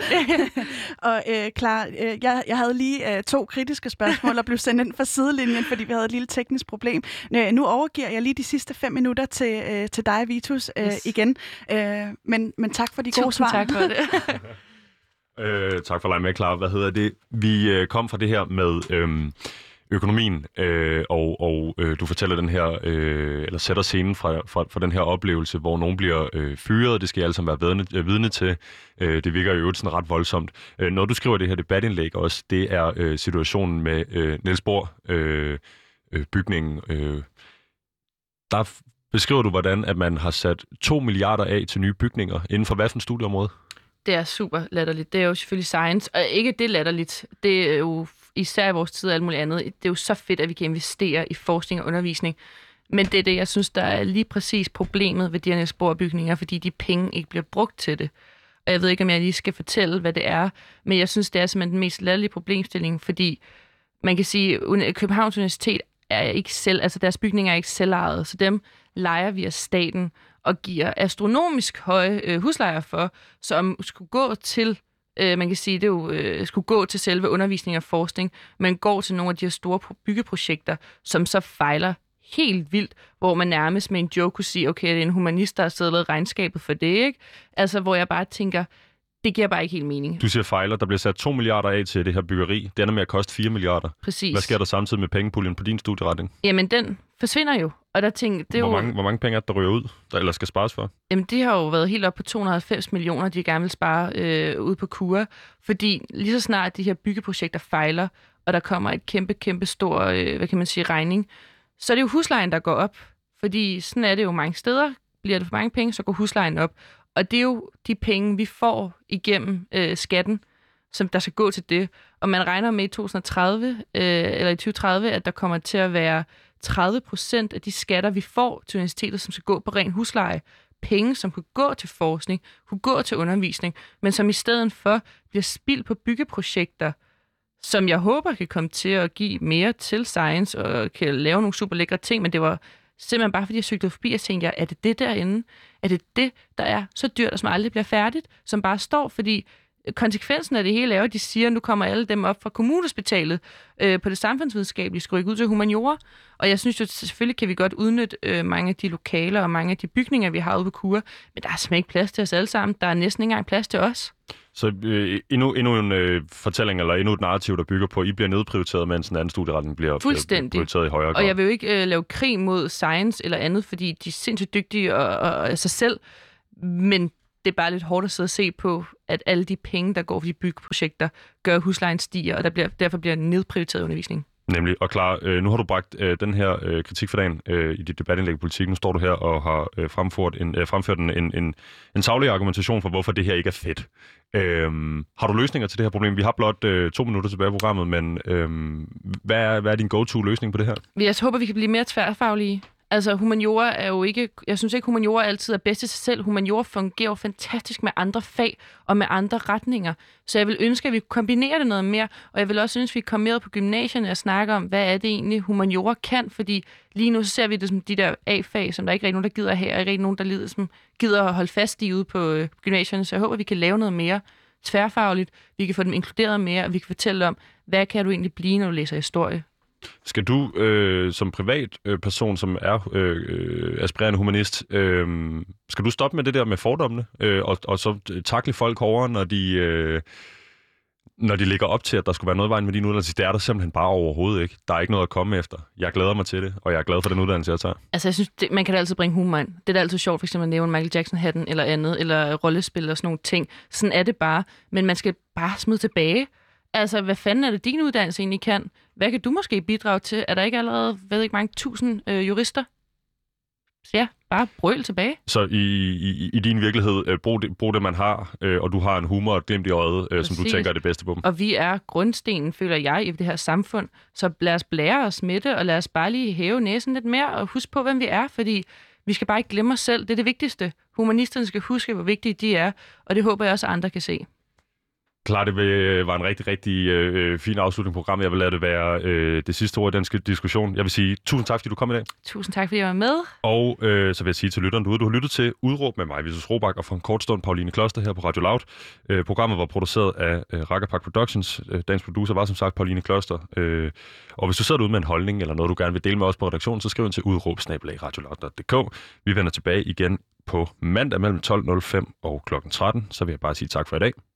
og øh, klar, øh, jeg, jeg havde lige øh, to kritiske spørgsmål og blev sendt ind fra sidelinjen, fordi vi havde et lille teknisk problem. Øh, nu overgiver jeg lige de sidste fem minutter til, øh, til dig, Vitus, øh, yes. igen. Øh, men, men tak for de Tusind gode svar. tak for det. Øh, tak for at lege med, klar. Hvad hedder det? Vi øh, kom fra det her med øh, økonomien, øh, og, og øh, du fortæller den her, øh, eller sætter scenen fra, fra, fra den her oplevelse, hvor nogen bliver øh, fyret. Det skal jeg alle sammen være vidne, øh, vidne til. Øh, det virker jo øvrigt sådan ret voldsomt. Øh, når du skriver det her debatindlæg også, det er øh, situationen med øh, Niels Bohr, øh, øh, bygningen. Øh, der beskriver du, hvordan at man har sat 2 milliarder af til nye bygninger inden for hvad for studieområde? Det er super latterligt. Det er jo selvfølgelig science, og ikke det latterligt. Det er jo især i vores tid og alt muligt andet. Det er jo så fedt, at vi kan investere i forskning og undervisning. Men det er det, jeg synes, der er lige præcis problemet ved de her sporbygninger, fordi de penge ikke bliver brugt til det. Og jeg ved ikke, om jeg lige skal fortælle, hvad det er, men jeg synes, det er simpelthen den mest latterlige problemstilling, fordi man kan sige, at Københavns Universitet er ikke selv, altså deres bygninger er ikke selvejet, så dem leger vi af staten og giver astronomisk høje øh, huslejer for, som skulle gå til øh, man kan sige, det jo øh, skulle gå til selve undervisning og forskning, men går til nogle af de her store byggeprojekter, som så fejler helt vildt, hvor man nærmest med en joke kunne sige, okay, det er en humanist, der har siddet og lavet regnskabet for det, ikke? Altså, hvor jeg bare tænker, det giver bare ikke helt mening. Du siger fejler. Der bliver sat 2 milliarder af til det her byggeri. Det ender med at koste 4 milliarder. Præcis. Hvad sker der samtidig med pengepuljen på din studieretning? Jamen, den forsvinder jo. Og der tænker, det hvor, jo, mange, hvor mange penge er der ryger ud, der eller skal spares for? Jamen, de har jo været helt op på 290 millioner, de gerne vil spare øh, ud på kur. Fordi lige så snart de her byggeprojekter fejler, og der kommer et kæmpe, kæmpe stor, øh, hvad kan man sige, regning, så er det jo huslejen, der går op. Fordi sådan er det jo mange steder. Bliver det for mange penge, så går huslejen op. Og det er jo de penge, vi får igennem øh, skatten, som der skal gå til det. Og man regner med i 2030, øh, eller i 2030, at der kommer til at være 30 procent af de skatter, vi får til universitetet, som skal gå på ren husleje, penge, som kunne gå til forskning, kunne gå til undervisning, men som i stedet for bliver spildt på byggeprojekter, som jeg håber kan komme til at give mere til science og kan lave nogle super lækre ting, men det var simpelthen bare, fordi jeg søgte forbi og tænkte, er det det derinde? Er det det, der er så dyrt, og som aldrig bliver færdigt, som bare står, fordi konsekvensen af det hele er at de siger, at nu kommer alle dem op fra kommunhospitalet øh, på det samfundsvidenskabelige, skal rykke ud til humaniora. Og jeg synes jo, selvfølgelig kan vi godt udnytte øh, mange af de lokaler og mange af de bygninger, vi har ude på kur, men der er simpelthen ikke plads til os alle sammen. Der er næsten ikke engang plads til os. Så øh, endnu, endnu en øh, fortælling, eller endnu et narrativ, der bygger på, at I bliver nedprioriteret, mens den anden studieretning bliver, bliver prioriteret i højere grad. Og jeg vil jo ikke øh, lave krig mod science eller andet, fordi de er sindssygt dygtige og, og, og sig selv, men det er bare lidt hårdt at sidde og se på, at alle de penge, der går for de byggeprojekter, gør huslejen stiger, og der bliver, derfor bliver nedprioriteret undervisning. Nemlig, og klar, øh, nu har du bragt øh, den her øh, kritik for dagen øh, i dit debatindlæg i politik. Nu står du her og har øh, fremført, en, øh, fremført en, en, en, en savlig argumentation for, hvorfor det her ikke er fedt. Øh, har du løsninger til det her problem? Vi har blot øh, to minutter tilbage i programmet, men øh, hvad, er, hvad er din go-to-løsning på det her? Jeg håber, vi kan blive mere tværfaglige. Altså, humaniora er jo ikke... Jeg synes ikke, humaniora altid er bedst i sig selv. Humaniora fungerer jo fantastisk med andre fag og med andre retninger. Så jeg vil ønske, at vi kombinerer det noget mere. Og jeg vil også synes, at vi kommer mere på gymnasierne og snakker om, hvad er det egentlig, humaniora kan. Fordi lige nu så ser vi det som de der A-fag, som der ikke er nogen, der gider her, og ikke nogen, der lider, som gider at holde fast i ude på øh, gymnasierne. Så jeg håber, at vi kan lave noget mere tværfagligt. Vi kan få dem inkluderet mere, og vi kan fortælle om, hvad kan du egentlig blive, når du læser historie. Skal du øh, som privat øh, person, som er øh, øh, aspirerende humanist, øh, skal du stoppe med det der med fordommene, øh, og, og så takle folk hårdere, når de, øh, når de ligger op til, at der skulle være noget vejen med din uddannelse? Det er der simpelthen bare overhovedet ikke. Der er ikke noget at komme efter. Jeg glæder mig til det, og jeg er glad for den uddannelse, jeg tager. Altså, jeg synes, det, man kan da altid bringe humor ind. Det er da altid sjovt, for eksempel at nævne Michael Jackson-hatten eller andet, eller rollespil og sådan nogle ting. Sådan er det bare. Men man skal bare smide tilbage. Altså, hvad fanden er det, din uddannelse egentlig kan? Hvad kan du måske bidrage til? Er der ikke allerede, ved ikke mange tusind øh, jurister? Så ja, bare brøl tilbage. Så i, i, i din virkelighed, øh, brug, det, brug det, man har, øh, og du har en humor og glimt i øjet, øh, som du tænker er det bedste på dem. Og vi er grundstenen, føler jeg, i det her samfund. Så lad os blære os med det, og lad os bare lige hæve næsen lidt mere, og huske på, hvem vi er, fordi vi skal bare ikke glemme os selv. Det er det vigtigste. Humanisterne skal huske, hvor vigtige de er, og det håber jeg også, at andre kan se. Klart, det var en rigtig, rigtig øh, fin afslutning på programmet. Jeg vil lade det være øh, det sidste ord i den diskussion. Jeg vil sige tusind tak, fordi du kom i dag. Tusind tak, fordi jeg var med. Og øh, så vil jeg sige til lytteren derude, du har lyttet til Udråb med mig, Visus Robak, og for en kort stund Pauline Kloster her på Radio Loud. Øh, programmet var produceret af øh, Rakkerpak Productions. Øh, dagens producer var som sagt Pauline Kloster. Øh, og hvis du sidder derude med en holdning, eller noget, du gerne vil dele med os på redaktionen, så skriv ind til udråb Vi vender tilbage igen på mandag mellem 12.05 og kl. 13. Så vil jeg bare sige tak for i dag.